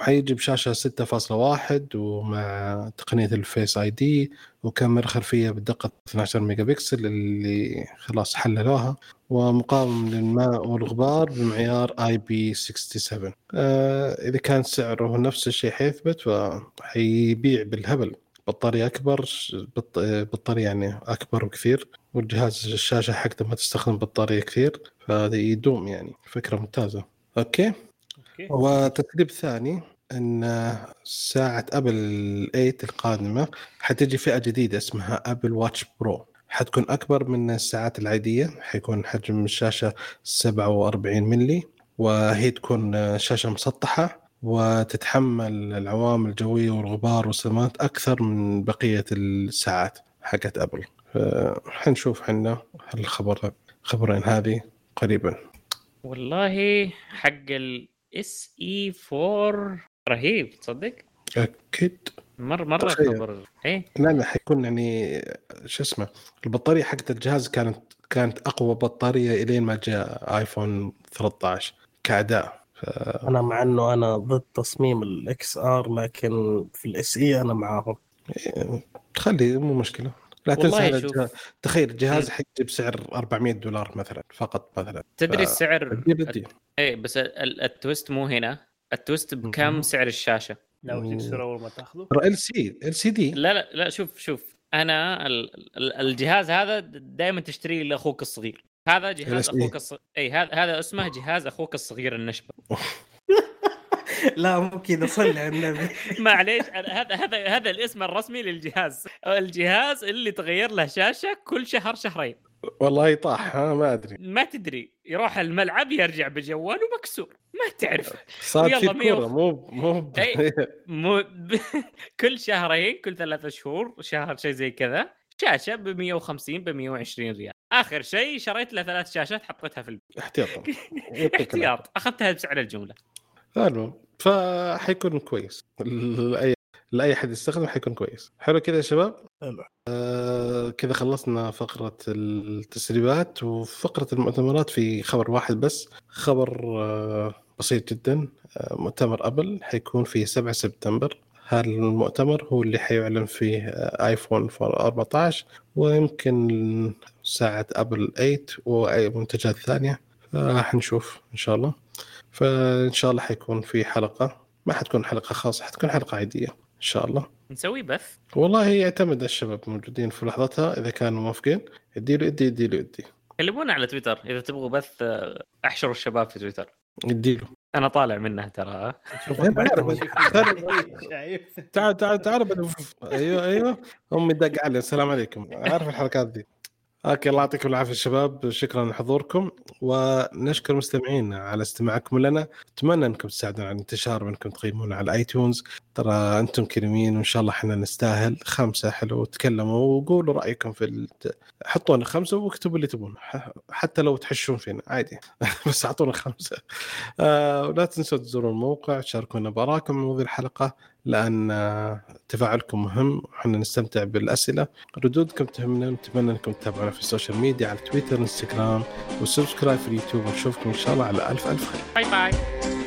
وحيجي بشاشه 6.1 ومع تقنية ال Face ID وكاميرا خلفيه بدقة 12 ميجا بكسل اللي خلاص حللوها ومقاوم للماء والغبار بمعيار IP 67 آه إذا كان سعره نفس الشيء حيثبت فحيبيع بالهبل. بطارية أكبر بط... بطارية يعني أكبر بكثير والجهاز الشاشة حقته ما تستخدم بطارية كثير فهذا يدوم يعني فكرة ممتازة. okay؟ okay. وتسريب ثاني أن ساعة Apple 8 القادمة حتجي فئة جديدة اسمها Apple Watch Pro. حتكون أكبر من الساعات العادية حيكون حجم الشاشة 47 ملي وهي تكون شاشة مسطحة وتتحمل العوامل الجوية والغبار والصدمات أكثر من بقية الساعات حقت أبل. حنشوف حنا الخبر خبرين هذه قريبا. والله حق الاس إي 4 رهيب تصدق؟ أكيد. مرة مره. خبر إيه. لا لا حيكون يعني شو اسمه البطارية حقت الجهاز كانت كانت أقوى بطارية إلين ما جاء iPhone 13 كأداء. ف... أنا مع إنه أنا ضد تصميم ال XR لكن في ال SE أنا معاهم. تخلي مو مشكلة. لا تنسى هذا. الجهاز تخيل مم. حيجي بسعر 400 دولار مثلا فقط مثلا تدري ف- السعر. إيه بس ال- ال- ال twist مو هنا ال twist بكم. سعر الشاشة ناوي تكسر أول ما تأخذه ترى ال LC LCD لا لا لا شوف شوف أنا ال- ال- الجهاز هذا دائما تشتريه لأخوك الصغير هذا جهاز. أخوك الصغير اي هذا هذا اسمه جهاز أخوك الصغير النشبة لا مو كذا صلي على النبي. معليش هذا هذا هذا الاسم الرسمي للجهاز. الجهاز اللي تغير له شاشة كل شهر شهرين. والله طاح ها ما أدري. ما تدري يروح الملعب يرجع بجواله مكسور ما تعرف. صار في كورة مو مو أي. مو ب... كل شهرين كل ثلاثة شهور شهر شيء زي كذا شاشة ب 150 ب 120 ريال. آخر شيء شريت له ثلاث شاشات حطيتها في البيت. العافية. احتياط. أخذتها بسعر الجمله المهم. فحيكون كويس. لاي لأي أحد يستخدم حيكون كويس. حلو كذا يا شباب؟ حلو. آه كذا خلصنا فقرة التسريبات وفقرة المؤتمرات في خبر واحد بس. خبر آه بسيط جدا آه مؤتمر أبل حيكون في 7 سبتمبر. هذا المؤتمر هو اللي حيعلن فيه آه آيفون 14 ويمكن ساعة أبل 8 وأي منتجات ثانية. راح نشوف إن شاء الله. فإن شاء الله حيكون في حلقة. ما حتكون حلقة خاصة حتكون حلقة عادية إن شاء الله. نسوي بث؟ والله يعتمد الشباب موجودين في لحظتها إذا كانوا موافقين اديله ادي اديله ادي كلمونا على تويتر إذا تبغوا بث آه، أحشروا الشباب في تويتر. اديله أنا طالع منه ترى. تعال تعال تعال أيوه أيوه. أمي دق علي. السلام عليكم. عارف الحركات دي. okay الله يعطيكم العافية شباب. شكرا لحضوركم ونشكر المستمعين على استماعكم لنا. أتمنى أنكم تساعدونا على الانتشار وأنكم تقيمونا على ال iTunes ترى أنتم كريمين وإن شاء الله إحنا نستاهل. خمسة حلو تكلموا وقولوا رأيكم في الت... حطونا خمسة واكتبوا اللي تبون. حتى لو تحشون فينا عادي. بس أعطونا خمسة. آه ولا تنسوا تزوروا الموقع تشاركونا من مواضيع الحلقة. لأن تفاعلكم مهم وحنا نستمتع بالأسئلة. ردودكم تهمنا نتمنى أنكم تتابعونا في ال social media على تويتر انستغرام و subscribe في اليوتيوب. ونشوفكم إن شاء الله على ألف ألف خير. bye bye